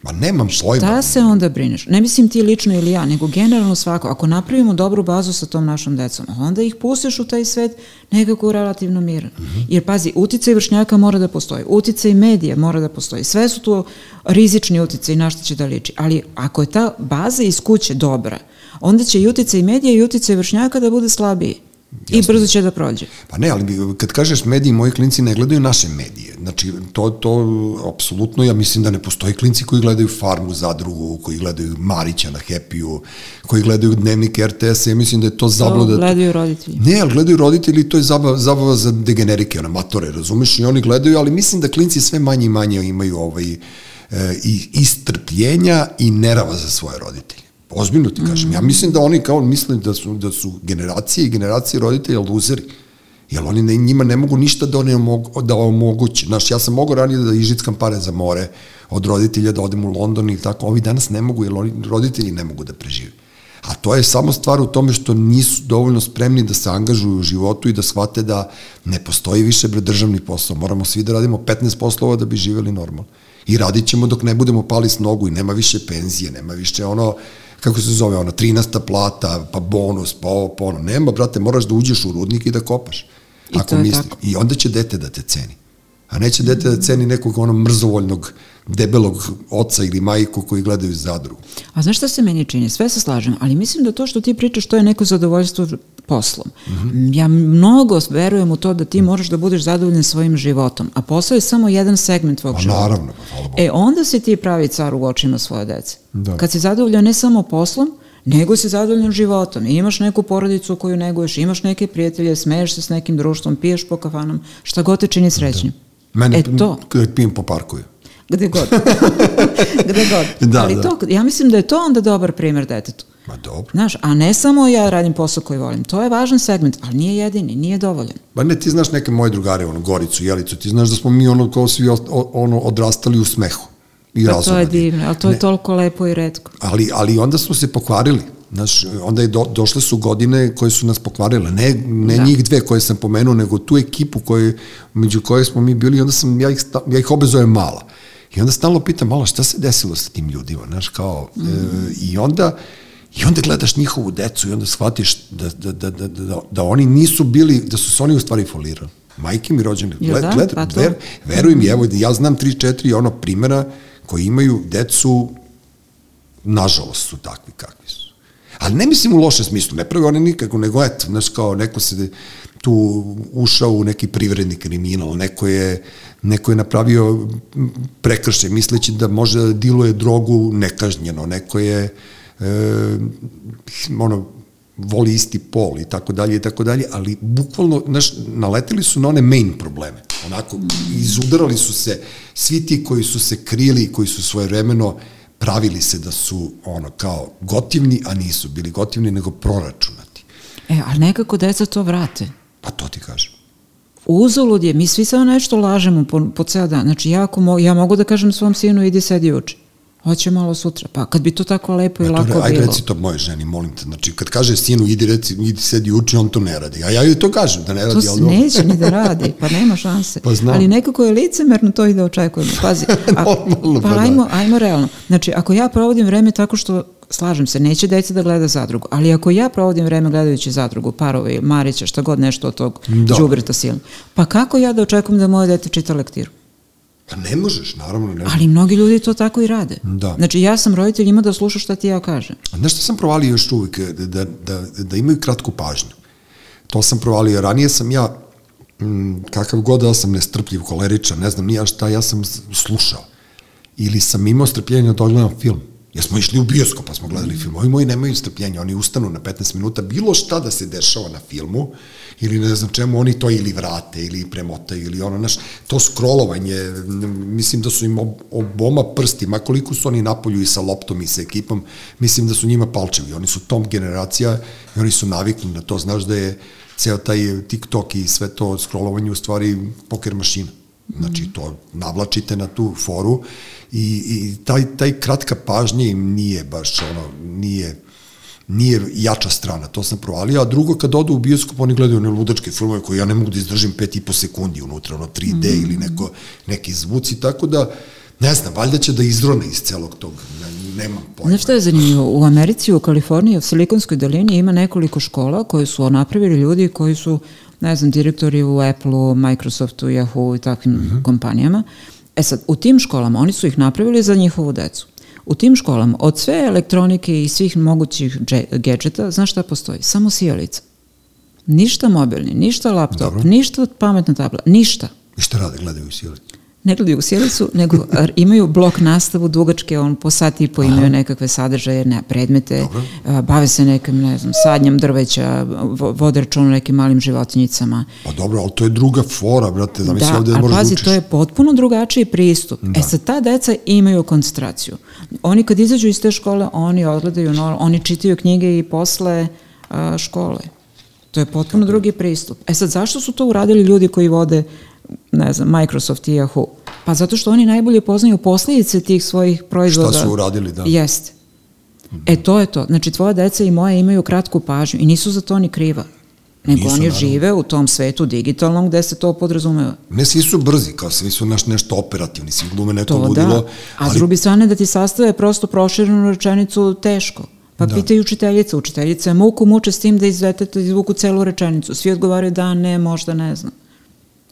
A: Ma nemam pojma.
C: Šta se onda brineš? Ne mislim ti lično ili ja, nego generalno svako. Ako napravimo dobru bazu sa tom našom decom, onda ih pustiš u taj svet nekako relativno miran. Mm -hmm. Jer pazi, uticaj vršnjaka mora da postoji, uticaj medija mora da postoji. Sve su to rizični uticaj na što će da liči. Ali ako je ta baza iz kuće dobra, onda će i uticaj medija i uticaj vršnjaka da bude slabiji. Jasno. I brzo će da prođe.
A: Pa ne, ali kad kažeš mediji, moji klinci ne gledaju naše medije. Znači, to, to apsolutno, ja mislim da ne postoji klinci koji gledaju Farmu, Zadrugu, koji gledaju Marića na Happy-u, koji gledaju Dnevnik RTS-a, ja mislim da je to zabluda.
C: To gledaju roditelji.
A: Ne, ali gledaju roditelji, to je zabava, zabava za degenerike, ona matore, razumeš, i oni gledaju, ali mislim da klinci sve manje i manje imaju ovaj, e, i, istrpljenja i nerava za svoje roditelje. Ozbiljno ti kažem. Ja mislim da oni kao misle da su, da su generacije i generacije roditelja luzeri. Jer oni ne, njima ne mogu ništa da, ne mogu, da omogući. Znaš, ja sam mogao ranije da ižickam pare za more od roditelja, da odem u London i tako. Ovi danas ne mogu, jer oni, roditelji ne mogu da prežive. A to je samo stvar u tome što nisu dovoljno spremni da se angažuju u životu i da shvate da ne postoji više bre državni posao. Moramo svi da radimo 15 poslova da bi živeli normalno. I radit ćemo dok ne budemo pali s nogu i nema više penzije, nema više ono, kako se zove, ona 13. plata, pa bonus, pa ovo, pa ono. Nema, brate, moraš da uđeš u rudnik i da kopaš.
C: I
A: ako misli.
C: tako.
A: I onda će dete da te ceni. A neće dete da ceni nekog ono mrzovoljnog, debelog oca ili majku koji gledaju iz zadrugu.
C: A znaš šta se meni čini? Sve se slažem, ali mislim da to što ti pričaš, to je neko zadovoljstvo poslom.
A: Mhm.
C: Ja mnogo verujem u to da ti moraš da budeš zadovoljan svojim životom, a posao je samo jedan segment tvog
A: Pa
C: života.
A: naravno, pa.
C: E, onda si ti pravi car u očima svoje dece.
A: Da.
C: Kad si zadovoljan ne samo poslom, nego si zadovoljan životom. I imaš neku porodicu koju neguješ, imaš neke prijatelje, smeješ se s nekim društvom, piješ po kafanom, šta god te čini srećnim.
A: Mene,
C: E to,
A: kad pijem po parkuju.
C: gde god. (laughs) gde god.
A: Da,
C: Ali
A: da.
C: to, ja mislim da je to onda dobar primjer detetu.
A: Ma dobro.
C: Znaš, a ne samo ja radim posao koji volim. To je važan segment, ali nije jedini, nije dovoljan.
A: Ba ne, ti znaš neke moje drugare, ono, Goricu, Jelicu, ti znaš da smo mi ono kao svi ono, odrastali u smehu. I
C: Pa to je divno, ali to je
A: Ne.
C: toliko lepo i redko.
A: Ali, ali onda smo se pokvarili. Znaš, onda je do, došle su godine koje su nas pokvarile. Ne, ne
C: Da.
A: njih dve koje sam pomenuo, nego tu ekipu koje, među koje smo mi bili, onda sam, ja ih, sta- ja ih obezujem mala. I onda stalno pitam, malo, šta se desilo sa tim ljudima, znaš, kao, mm. e, i onda, I onda gledaš njihovu decu i onda shvatiš da, da, da, da, da, da oni nisu bili, da su se oni u stvari folirali. Majke mi rođene, gled,
C: da?
A: gled,
C: Pa to.
A: ver, veruj mi, evo, ja znam 3-4 ono primjera koji imaju decu nažalost su takvi kakvi. Ali ne mislim u lošem smislu, ne pravi oni nikako, nego eto, znaš, kao neko se tu ušao u neki privredni kriminal, neko je, neko je napravio prekršaj misleći da može da diluje drogu nekažnjeno, neko je e, ono, voli isti pol i tako dalje i tako dalje, ali bukvalno, znaš, naleteli su na one main probleme. Onako, izudarali su se svi ti koji su se krili, koji su svoje vremeno pravili se da su ono kao gotivni, a nisu bili gotivni, nego proračunati.
C: E, ali nekako deca to vrate.
A: Pa to ti kažem.
C: Uzalud je, mi svi samo nešto lažemo po, po ceo dan. Znači, ja, ako mo, ja mogu da kažem svom sinu, idi sedi uči. Hoće malo sutra. Pa kad bi to tako lepo i
A: to,
C: lako
A: re- ajde
C: bilo.
A: reci to moje ženi, molim te. Znači, kad kaže sinu, idi, reci, idi sedi uči, on to ne radi. A ja joj to kažem, da ne radi.
C: To se
A: ali
C: neće ni da (laughs) radi, pa nema šanse.
A: Pa znam.
C: Ali nekako je licemerno to i da očekujemo. Pazi, (laughs) a,
A: Normalno,
C: pa
A: pa da.
C: ajmo, ajmo realno. Znači, ako ja provodim vreme tako što, slažem se, neće deca da gleda zadrugu, ali ako ja provodim vreme gledajući zadrugu, parove, Marića, šta god nešto od tog
A: Da.
C: džubreta silno, pa kako ja da očekujem da moje dete čita lektiru?
A: Pa ne možeš, naravno ne možeš.
C: Ali mnogi ljudi to tako i rade.
A: Da.
C: Znači, ja sam roditelj, ima da sluša šta ti ja kažem.
A: A Znaš što sam provalio još uvijek? Da, da, da, da imaju kratku pažnju. To sam provalio. Ranije sam ja, m, kakav god da sam nestrpljiv, koleričan, ne znam nija šta, ja sam slušao. Ili sam imao strpljenja da odgledam film. Jer smo išli u bioskop pa smo gledali film. Ovi moji nemaju strpljenja, oni ustanu na 15 minuta, bilo šta da se dešava na filmu, ili ne znam čemu, oni to ili vrate, ili premotaju, ili ono, znaš, to scrollovanje, m, mislim da su im ob, oboma prsti, ma koliko su oni napolju i sa loptom i sa ekipom, mislim da su njima palčevi, oni su tom generacija i oni su navikli na to, znaš da je ceo taj TikTok i sve to scrollovanje u stvari poker mašina. Znači, to navlačite na tu foru i, i taj, taj kratka pažnja im nije baš ono, nije, nije jača strana, to sam provalio, a drugo kad odu u bioskop oni gledaju one ludačke filmove koje ja ne mogu da izdržim pet i po sekundi unutra, ono 3D mm. ili neko, neki zvuci, tako da ne znam, valjda će da izrone iz celog tog, ne, nemam pojma.
C: Znaš što je zanimljivo? U Americi, u Kaliforniji, u Silikonskoj dolini ima nekoliko škola koje su napravili ljudi koji su, ne znam, direktori u Apple-u, Microsoftu, Yahoo i takvim mm -hmm. kompanijama. E sad, u tim školama, oni su ih napravili za njihovu decu. U tim školama, od sve elektronike i svih mogućih gadžeta, znaš šta postoji? Samo sijalica. Ništa mobilni, ništa laptop,
A: Dobro.
C: ništa pametna tabla, ništa.
A: I šta rade, gledaju sile?
C: Ne gledaju u sjelicu, nego imaju blok nastavu dugačke, on po sat i po imaju nekakve sadržaje, ne, predmete, a, bave se nekim, ne znam, sadnjam drveća, vo- vode račun nekim malim životinjicama.
A: Pa dobro, ali to je druga fora, brate, da
C: Da,
A: ovde
C: ali
A: možeš da
C: pazi,
A: učiš.
C: to je potpuno drugačiji pristup. E sad, ta deca imaju koncentraciju. Oni kad izađu iz te škole, oni odgledaju, no, oni čitaju knjige i posle a, škole. To je potpuno drugi pristup. E sad, zašto su to uradili ljudi koji vode, ne znam, Microsoft i Yahoo? Pa zato što oni najbolje poznaju posljedice tih svojih proizvoda.
A: Šta su uradili, da.
C: Jeste. E to je to. Znači, tvoja deca i moja imaju kratku pažnju i nisu za to ni kriva. Nego
A: Nisu,
C: oni
A: naravno.
C: žive u tom svetu digitalnom gde se to podrazumeva.
A: Ne svi su brzi, kao svi su naš nešto operativni, svi glume neko
C: To
A: ludilo.
C: da, a s druge strane da ti sastave prosto proširenu rečenicu teško. Pa da. pitaju učiteljica, učiteljica je muku muče s tim da iz deteta izvuku celu rečenicu. Svi odgovaraju da, ne, možda, ne znam.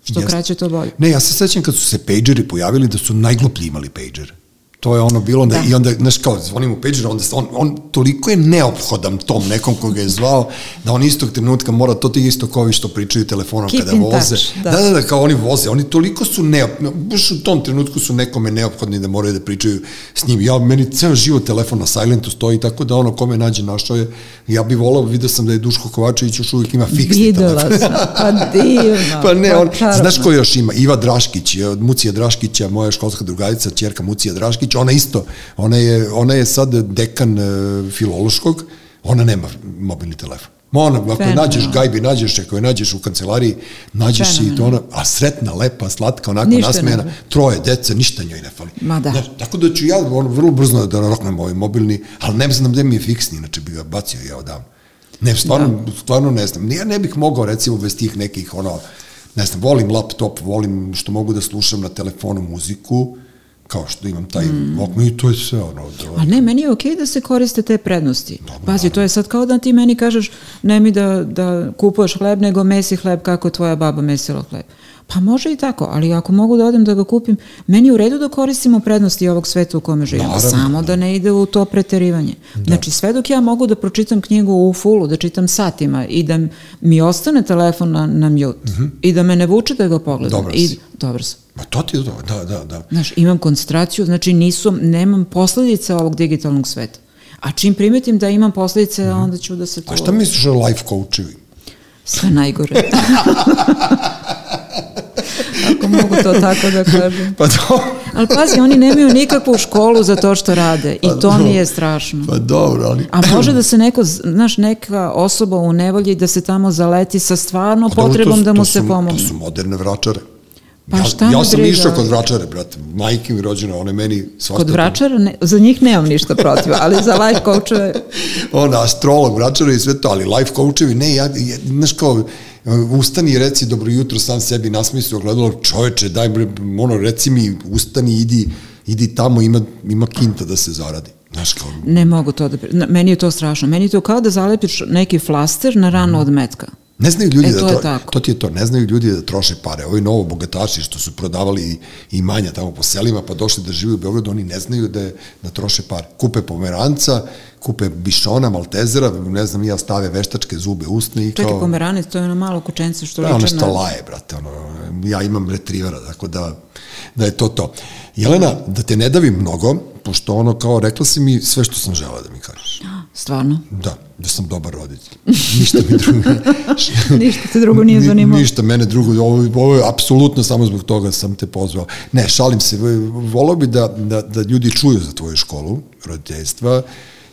C: Što
A: Jeste.
C: kraće, to bolje.
A: Ne, ja se sećam kad su se pageri pojavili da su najgluplji imali pager. To je ono bilo, da. I onda, znaš, kao, zvonim u pager, onda on, on toliko je neophodan tom nekom koga je zvao, da on istog trenutka mora, to ti isto kao ovi što pričaju telefonom
C: Keep
A: kada voze.
C: touch,
A: da.
C: da.
A: da, da, kao oni voze, oni toliko su neophodni, baš u tom trenutku su nekome neophodni da moraju da pričaju s njim. Ja, meni ceo život telefon na silentu stoji, tako da ono kome nađe našao je, ja bih volao, vidio sam da je Duško Kovačević još uvijek ima fiksni
C: Videla
A: telefon.
C: sam, pa divno. (laughs)
A: Pa ne, on,
C: čarobno.
A: znaš ko još ima? Iva Draškić, Mucija Draškića, moja školska drugarica, ćerka Mucija Draškić, ona isto, ona je, ona je sad dekan e, filološkog, ona nema mobilni telefon. Ma Ona, ako je
C: Fenomenalno.
A: nađeš gajbi, nađeš, ako je nađeš u kancelariji, nađeš si i to ona, a sretna, lepa, slatka, onako
C: Ništa ne
A: nasmejana,
C: fali.
A: troje dece, ništa njoj ne fali.
C: Ma da.
A: Znaš, tako da ću ja ono, vrlo brzo da roknem ovaj mobilni, ali ne znam gde mi je fiksni, inače bi ga bacio ja odavno. Ne, stvarno, da. stvarno ne znam. Ja ne bih mogao, recimo, bez tih nekih, ono, ne znam, volim laptop, volim što mogu da slušam na telefonu muziku, kao što imam taj mm. Walkman i to je sve, ono,
C: A ne, meni je okej da se koriste te prednosti. Pazi, to je sad kao da ti meni kažeš ne mi da, da kupuješ hleb, nego mesi hleb kako tvoja baba mesila hleb. Pa može i tako, ali ako mogu da odem da ga kupim, meni je u redu da koristimo prednosti ovog sveta u kome živimo,
A: Naravno,
C: samo da ne ide u to preterivanje. Da. Znači, sve dok ja mogu da pročitam knjigu u fullu, da čitam satima i da mi ostane telefon na, na mute mm -hmm. i da me ne vuče da ga pogledam.
A: Dobar
C: I,
A: si.
C: dobar sam.
A: Ma to ti je to, da, da, da.
C: Znaš, imam koncentraciju, znači nisu, nemam posledice ovog digitalnog sveta. A čim primetim da imam posledice, mm -hmm. onda ću da se to...
A: A šta misliš o life coachevi?
C: Sve najgore. (laughs) Ako mogu to tako da kažem.
A: Pa to...
C: Ali pazi, oni nemaju nikakvu školu za to što rade i to mi je strašno.
A: Pa dobro, ali...
C: A može da se neko, znaš, neka osoba u nevolji da se tamo zaleti sa stvarno
A: Pa dobro,
C: potrebom
A: to-
C: da mu
A: to
C: se
A: su-
C: pomogne.
A: To su moderne vračare.
C: Pa
A: ja,
C: šta
A: ja
C: me
A: sam
C: briga?
A: išao kod vračare, brate. Majke mi rođena, ona je meni svašta...
C: Kod vračara, ne, za njih nemam ništa protiv, ali za life coachove (laughs)
A: Ona, astrolog, vračara i sve to, ali life coachevi, ne, ja, ja znaš kao, ustani i reci dobro jutro sam sebi nasmislio ogledalo, čoveče, daj ono, reci mi, ustani, idi, idi tamo, ima, ima kinta da se zaradi. Znaš kao,
C: Ne mogu to da... Meni je to strašno. Meni je to kao da zalepiš neki flaster na ranu od metka.
A: Ne znaju ljudi
C: E,
A: da
C: to je
A: tro,
C: tako.
A: to ti je to, ne znaju ljudi da troše pare. Ovi novo bogataši što su prodavali imanja tamo po selima pa došli da žive u Beogradu, oni ne znaju da, je, da troše pare. Kupe pomeranca, kupe bišona, maltezera, ne znam, ja stave veštačke zube, usne i
C: Čekaj,
A: kao...
C: pomeranec, to je ono malo kučence što
A: Da, ono
C: liče
A: što
C: na...
A: laje, brate, ono, ja imam retrivera, tako da, da je to to. Jelena, da te ne davim mnogo, pošto ono, kao, rekla si mi sve što sam žela da mi kažeš.
C: Stvarno?
A: Da, da sam dobar roditelj. (laughs) Ništa mi drugo. (laughs)
C: Ništa te drugo nije
A: Ni-
C: zanimalo.
A: Ništa, mene drugo, ovo, ovo je apsolutno samo zbog toga sam te pozvao. Ne, šalim se, volao bi da, da, da ljudi čuju za tvoju školu roditeljstva,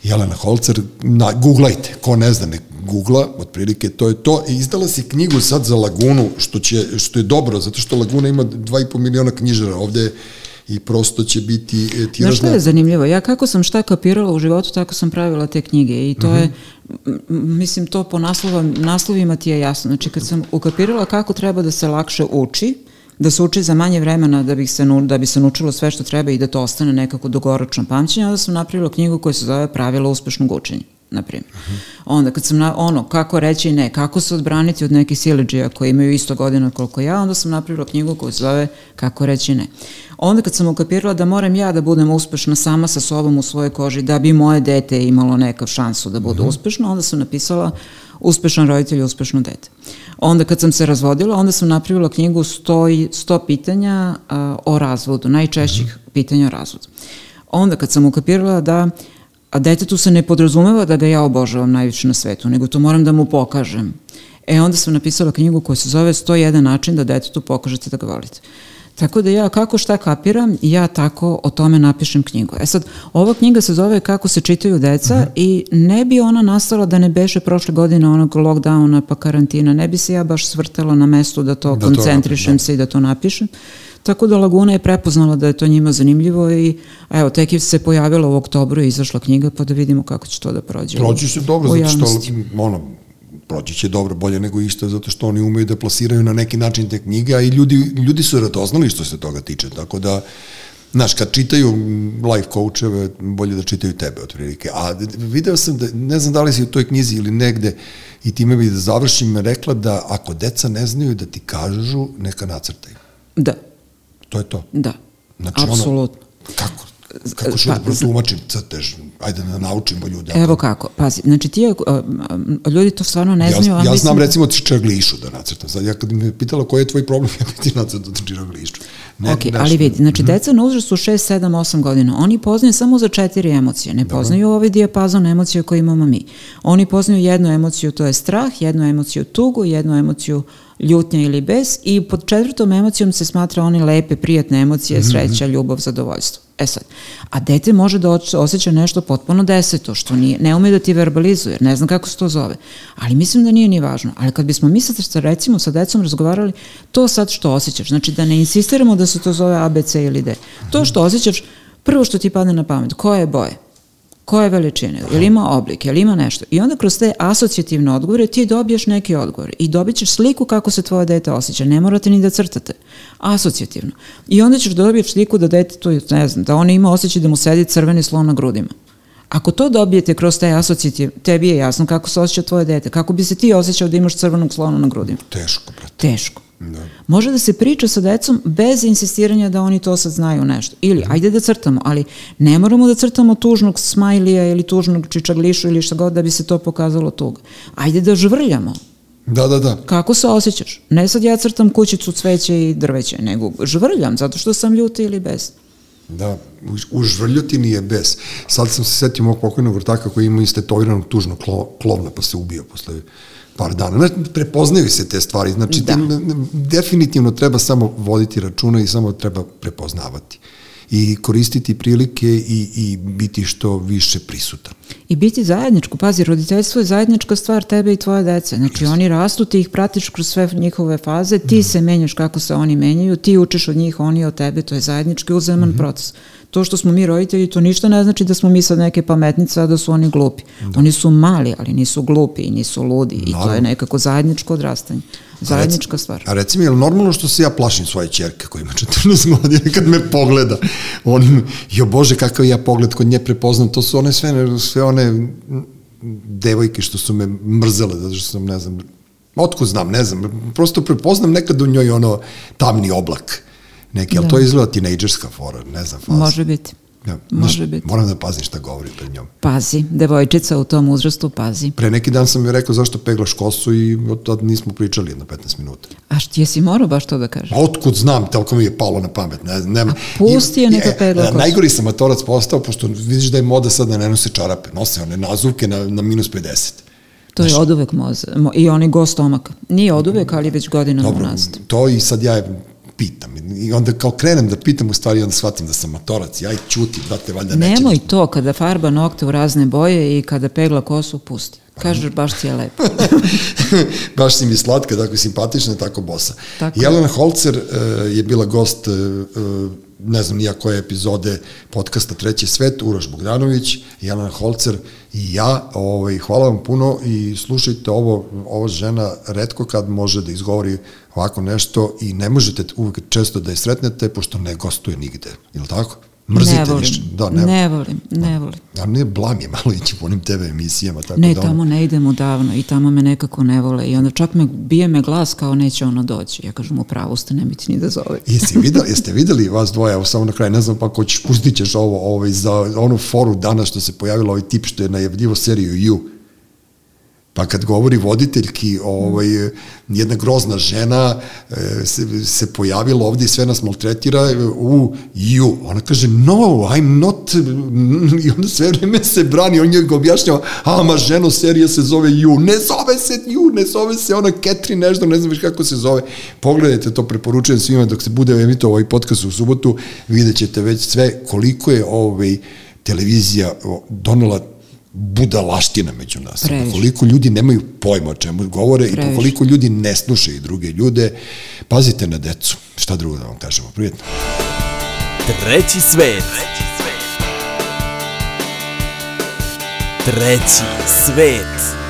A: Jelena Holcer, na, googlajte, ko ne zna, ne googla, otprilike to je to. I izdala si knjigu sad za Lagunu, što, će, što je dobro, zato što Laguna ima 2,5 miliona knjižara ovde i prosto će biti e,
C: Znaš
A: tiražna...
C: šta je zanimljivo? Ja kako sam šta kapirala u životu, tako sam pravila te knjige i to
A: Mhm.
C: je, m, m, mislim, to po naslovom, naslovima ti je jasno. Znači, kad sam ukapirala kako treba da se lakše uči, da se uči za manje vremena da, bih se, da bi se naučilo sve što treba i da to ostane nekako dugoročno pamćenje, onda sam napravila knjigu koja se zove Pravila uspešnog učenja. na primjer. Onda kad sam, na, ono, kako reći ne, kako se odbraniti od nekih sileđija koji imaju isto godina koliko ja, onda sam napravila knjigu koju se zove Kako reći ne. Onda kad sam ukapirala da moram ja da budem uspešna sama sa sobom u svojoj koži, da bi moje dete imalo nekav šansu da bude uspešno, onda sam napisala Uspešan roditelj uspešno dete. Onda kad sam se razvodila, onda sam napravila knjigu 100, 100 pitanja a, o razvodu, najčešćih pitanja o razvodu. Onda kad sam ukapirala da a detetu se ne podrazumeva da ga ja obožavam najviše na svetu, nego to moram da mu pokažem. E onda sam napisala knjigu koja se zove 101 način da detetu pokažete da ga volite. Tako da ja kako šta kapiram, ja tako o tome napišem knjigu. E sad, ova knjiga se zove Kako se čitaju deca mm -hmm. i ne bi ona nastala da ne beše prošle godine onog lockdowna pa karantina, ne bi se ja baš svrtala na mestu da to da koncentrišem to, da. se i da to napišem. Tako da Laguna je prepoznala da je to njima zanimljivo i evo, tek je se pojavila u oktobru i izašla knjiga pa da vidimo kako će to da prođe.
A: Prođe se dobro, zato što ono, proći će dobro, bolje nego isto, zato što oni umeju da plasiraju na neki način te knjige, a i ljudi, ljudi su radoznali što se toga tiče, tako da, Znaš, kad čitaju life coacheve, bolje da čitaju tebe, otprilike. A video sam, da, ne znam da li si u toj knjizi ili negde, i time bi da završim, rekla da ako deca ne znaju da ti kažu, neka nacrtaju.
C: Da.
A: To je to.
C: Da,
A: znači,
C: apsolutno.
A: Ono, kako? Kako što pa, da protumačim crtež? Ajde da naučimo ljude.
C: Evo kako, pazi, znači ti, uh, ljudi to stvarno ne znaju.
A: Ja, ja znam da... recimo čiraglišu da nacrtam. Sad ja kad me pitala koji je tvoj problem, (laughs) ja bi ti nacrtam čiraglišu.
C: Ne, ok, nešto. ali vidi, znači mm -hmm. deca na uzrastu 6, 7, 8 godina, oni poznaju samo za četiri emocije, ne Dobro. poznaju ovaj dijapazon emocija koje imamo mi. Oni poznaju jednu emociju, to je strah, jednu emociju tugu, jednu emociju ljutnja ili bes i pod četvrtom emocijom se smatra one lepe, prijatne emocije, mhm. sreća, ljubav, zadovoljstvo. E sad, a dete može da osjeća nešto potpuno deseto, što nije, ne ume da ti verbalizuje, ne znam kako se to zove, ali mislim da nije ni važno. Ali kad bismo mi sad recimo sa decom razgovarali, to sad što osjećaš, znači da ne insistiramo da se to zove A, B, C ili D. To što osjećaš, prvo što ti padne na pamet, koje je boje? Koje veličine, je li ima oblik, je li ima nešto. I onda kroz te asocijativne odgovore ti dobiješ neki odgovor i dobit ćeš sliku kako se tvoje dete osjeća. Ne morate ni da crtate. Asocijativno. I onda ćeš da dobiješ sliku da dete to, ne znam, da ono ima osjećaj da mu sedi crveni slon na grudima. Ako to dobijete kroz te asocijativ, tebi je jasno kako se osjeća tvoje dete. Kako bi se ti osjećao da imaš crvenog slona na grudima?
A: Teško, brate.
C: Teško. Da. Može da se priča sa decom bez insistiranja da oni to sad znaju nešto. Ili, da. ajde da crtamo, ali ne moramo da crtamo tužnog smajlija ili tužnog čičaglišu ili šta god da bi se to pokazalo tuga. Ajde da žvrljamo.
A: Da, da, da.
C: Kako se osjećaš? Ne sad ja crtam kućicu, cveće i drveće, nego žvrljam zato što sam ljuta ili bez.
A: Da, u žvrljotini je bes. Sad sam se setio mog pokojnog vrtaka koji ima istetoviranog tužnog klovna pa se ubio posle par dana. Znači, prepoznaju se te stvari. Znači, da. definitivno treba samo voditi računa i samo treba prepoznavati i koristiti prilike i, i biti što više prisutan.
C: I biti zajedničko. Pazi, roditeljstvo je zajednička stvar tebe i tvoje dece. Znači, yes. oni rastu, ti ih pratiš kroz sve njihove faze, ti mm. se menjaš kako se oni menjaju, ti učiš od njih, oni od tebe, to je zajednički uzeman mm -hmm. proces to što smo mi roditelji, to ništa ne znači da smo mi sad neke pametnice, a da su oni glupi. Da. Oni su mali, ali nisu glupi i nisu ludi Naravno. i to je nekako zajedničko odrastanje. Zajednička stvar.
A: A reci mi, je li normalno što se ja plašim svoje čerke koja ima 14 godina kad me pogleda? On, jo bože, kakav ja pogled kod nje prepoznam, to su one sve, sve one devojke što su me mrzele, zato što sam, ne znam, otko znam, ne znam, prosto prepoznam nekad u njoj ono tamni oblak neki, ali da. to izgleda tinejdžerska fora, ne znam, faza.
C: Može biti. Ja, Može znaš, biti.
A: Moram da pazim šta govori pred njom.
C: Pazi, devojčica u tom uzrastu pazi.
A: Pre neki dan sam joj rekao zašto peglaš kosu i od tada nismo pričali jedno 15 minuta.
C: A što jesi morao baš to da kažeš?
A: A otkud znam, toliko mi je palo na pamet. Ne, nema. A
C: pusti je neka pegla kosu.
A: Najgori sam matorac postao, pošto vidiš da je moda sad da ne nose čarape, nose one nazuvke na, na minus 50.
C: To je od uvek moza. I oni go stomaka. Nije od uvek, ali već godinama Dobro, unazad.
A: To i sad ja pitam. I onda kao krenem da pitam, u stvari onda shvatim da sam matorac. Ja i ćuti, brate, valjda
C: neće. Nemoj to, kada farba nokte u razne boje i kada pegla kosu, pusti. Kažeš, baš ti je (laughs) lepo.
A: baš si mi slatka, tako simpatična, tako bosa. Tako. Jelena Holcer uh, je bila gost uh, ne znam nija koje epizode podcasta Treći svet, Uroš Bogdanović, Jelena Holcer i ja. Ovaj, hvala vam puno i slušajte ovo, ova žena redko kad može da izgovori ovako nešto i ne možete uvek često da je sretnete, pošto ne gostuje nigde. Je li tako? Mrzite
C: ne volim.
A: Da, ne,
C: ne volim, ne volim.
A: A ne blam je malo ići po onim TV emisijama. Tako
C: Ne,
A: da
C: tamo ne idem odavno i tamo me nekako ne vole i onda čak me bije me glas kao neće ono doći. Ja kažem u pravu ste, ne mi ti ni da zove.
A: Jeste (laughs) videli, jeste videli vas dvoje, evo samo na kraju, ne znam pa ko ćeš, pustit ćeš ovo, ovaj, za onu foru danas što se pojavilo ovaj tip što je najavljivo seriju You. Pa kad govori voditeljki, ovaj, jedna grozna žena e, se, se pojavila ovdje i sve nas maltretira e, u you. Ona kaže, no, I'm not, (laughs) i onda sve vreme se brani, on njeg objašnjava, a ma ženo, serija se zove you. Ne zove se you, ne zove se ona Catherine nešto, ne znam viš kako se zove. Pogledajte to, preporučujem svima dok se bude emito ovaj podcast u subotu, vidjet ćete već sve koliko je ovaj, televizija donela budalaština među nas.
C: Previše.
A: Koliko ljudi nemaju pojma o čemu govore
C: Previše.
A: i koliko ljudi ne slušaju druge ljude. Pazite na decu. Šta drugo da vam kažemo? Prijetno.
B: Treći svet. Treći svet.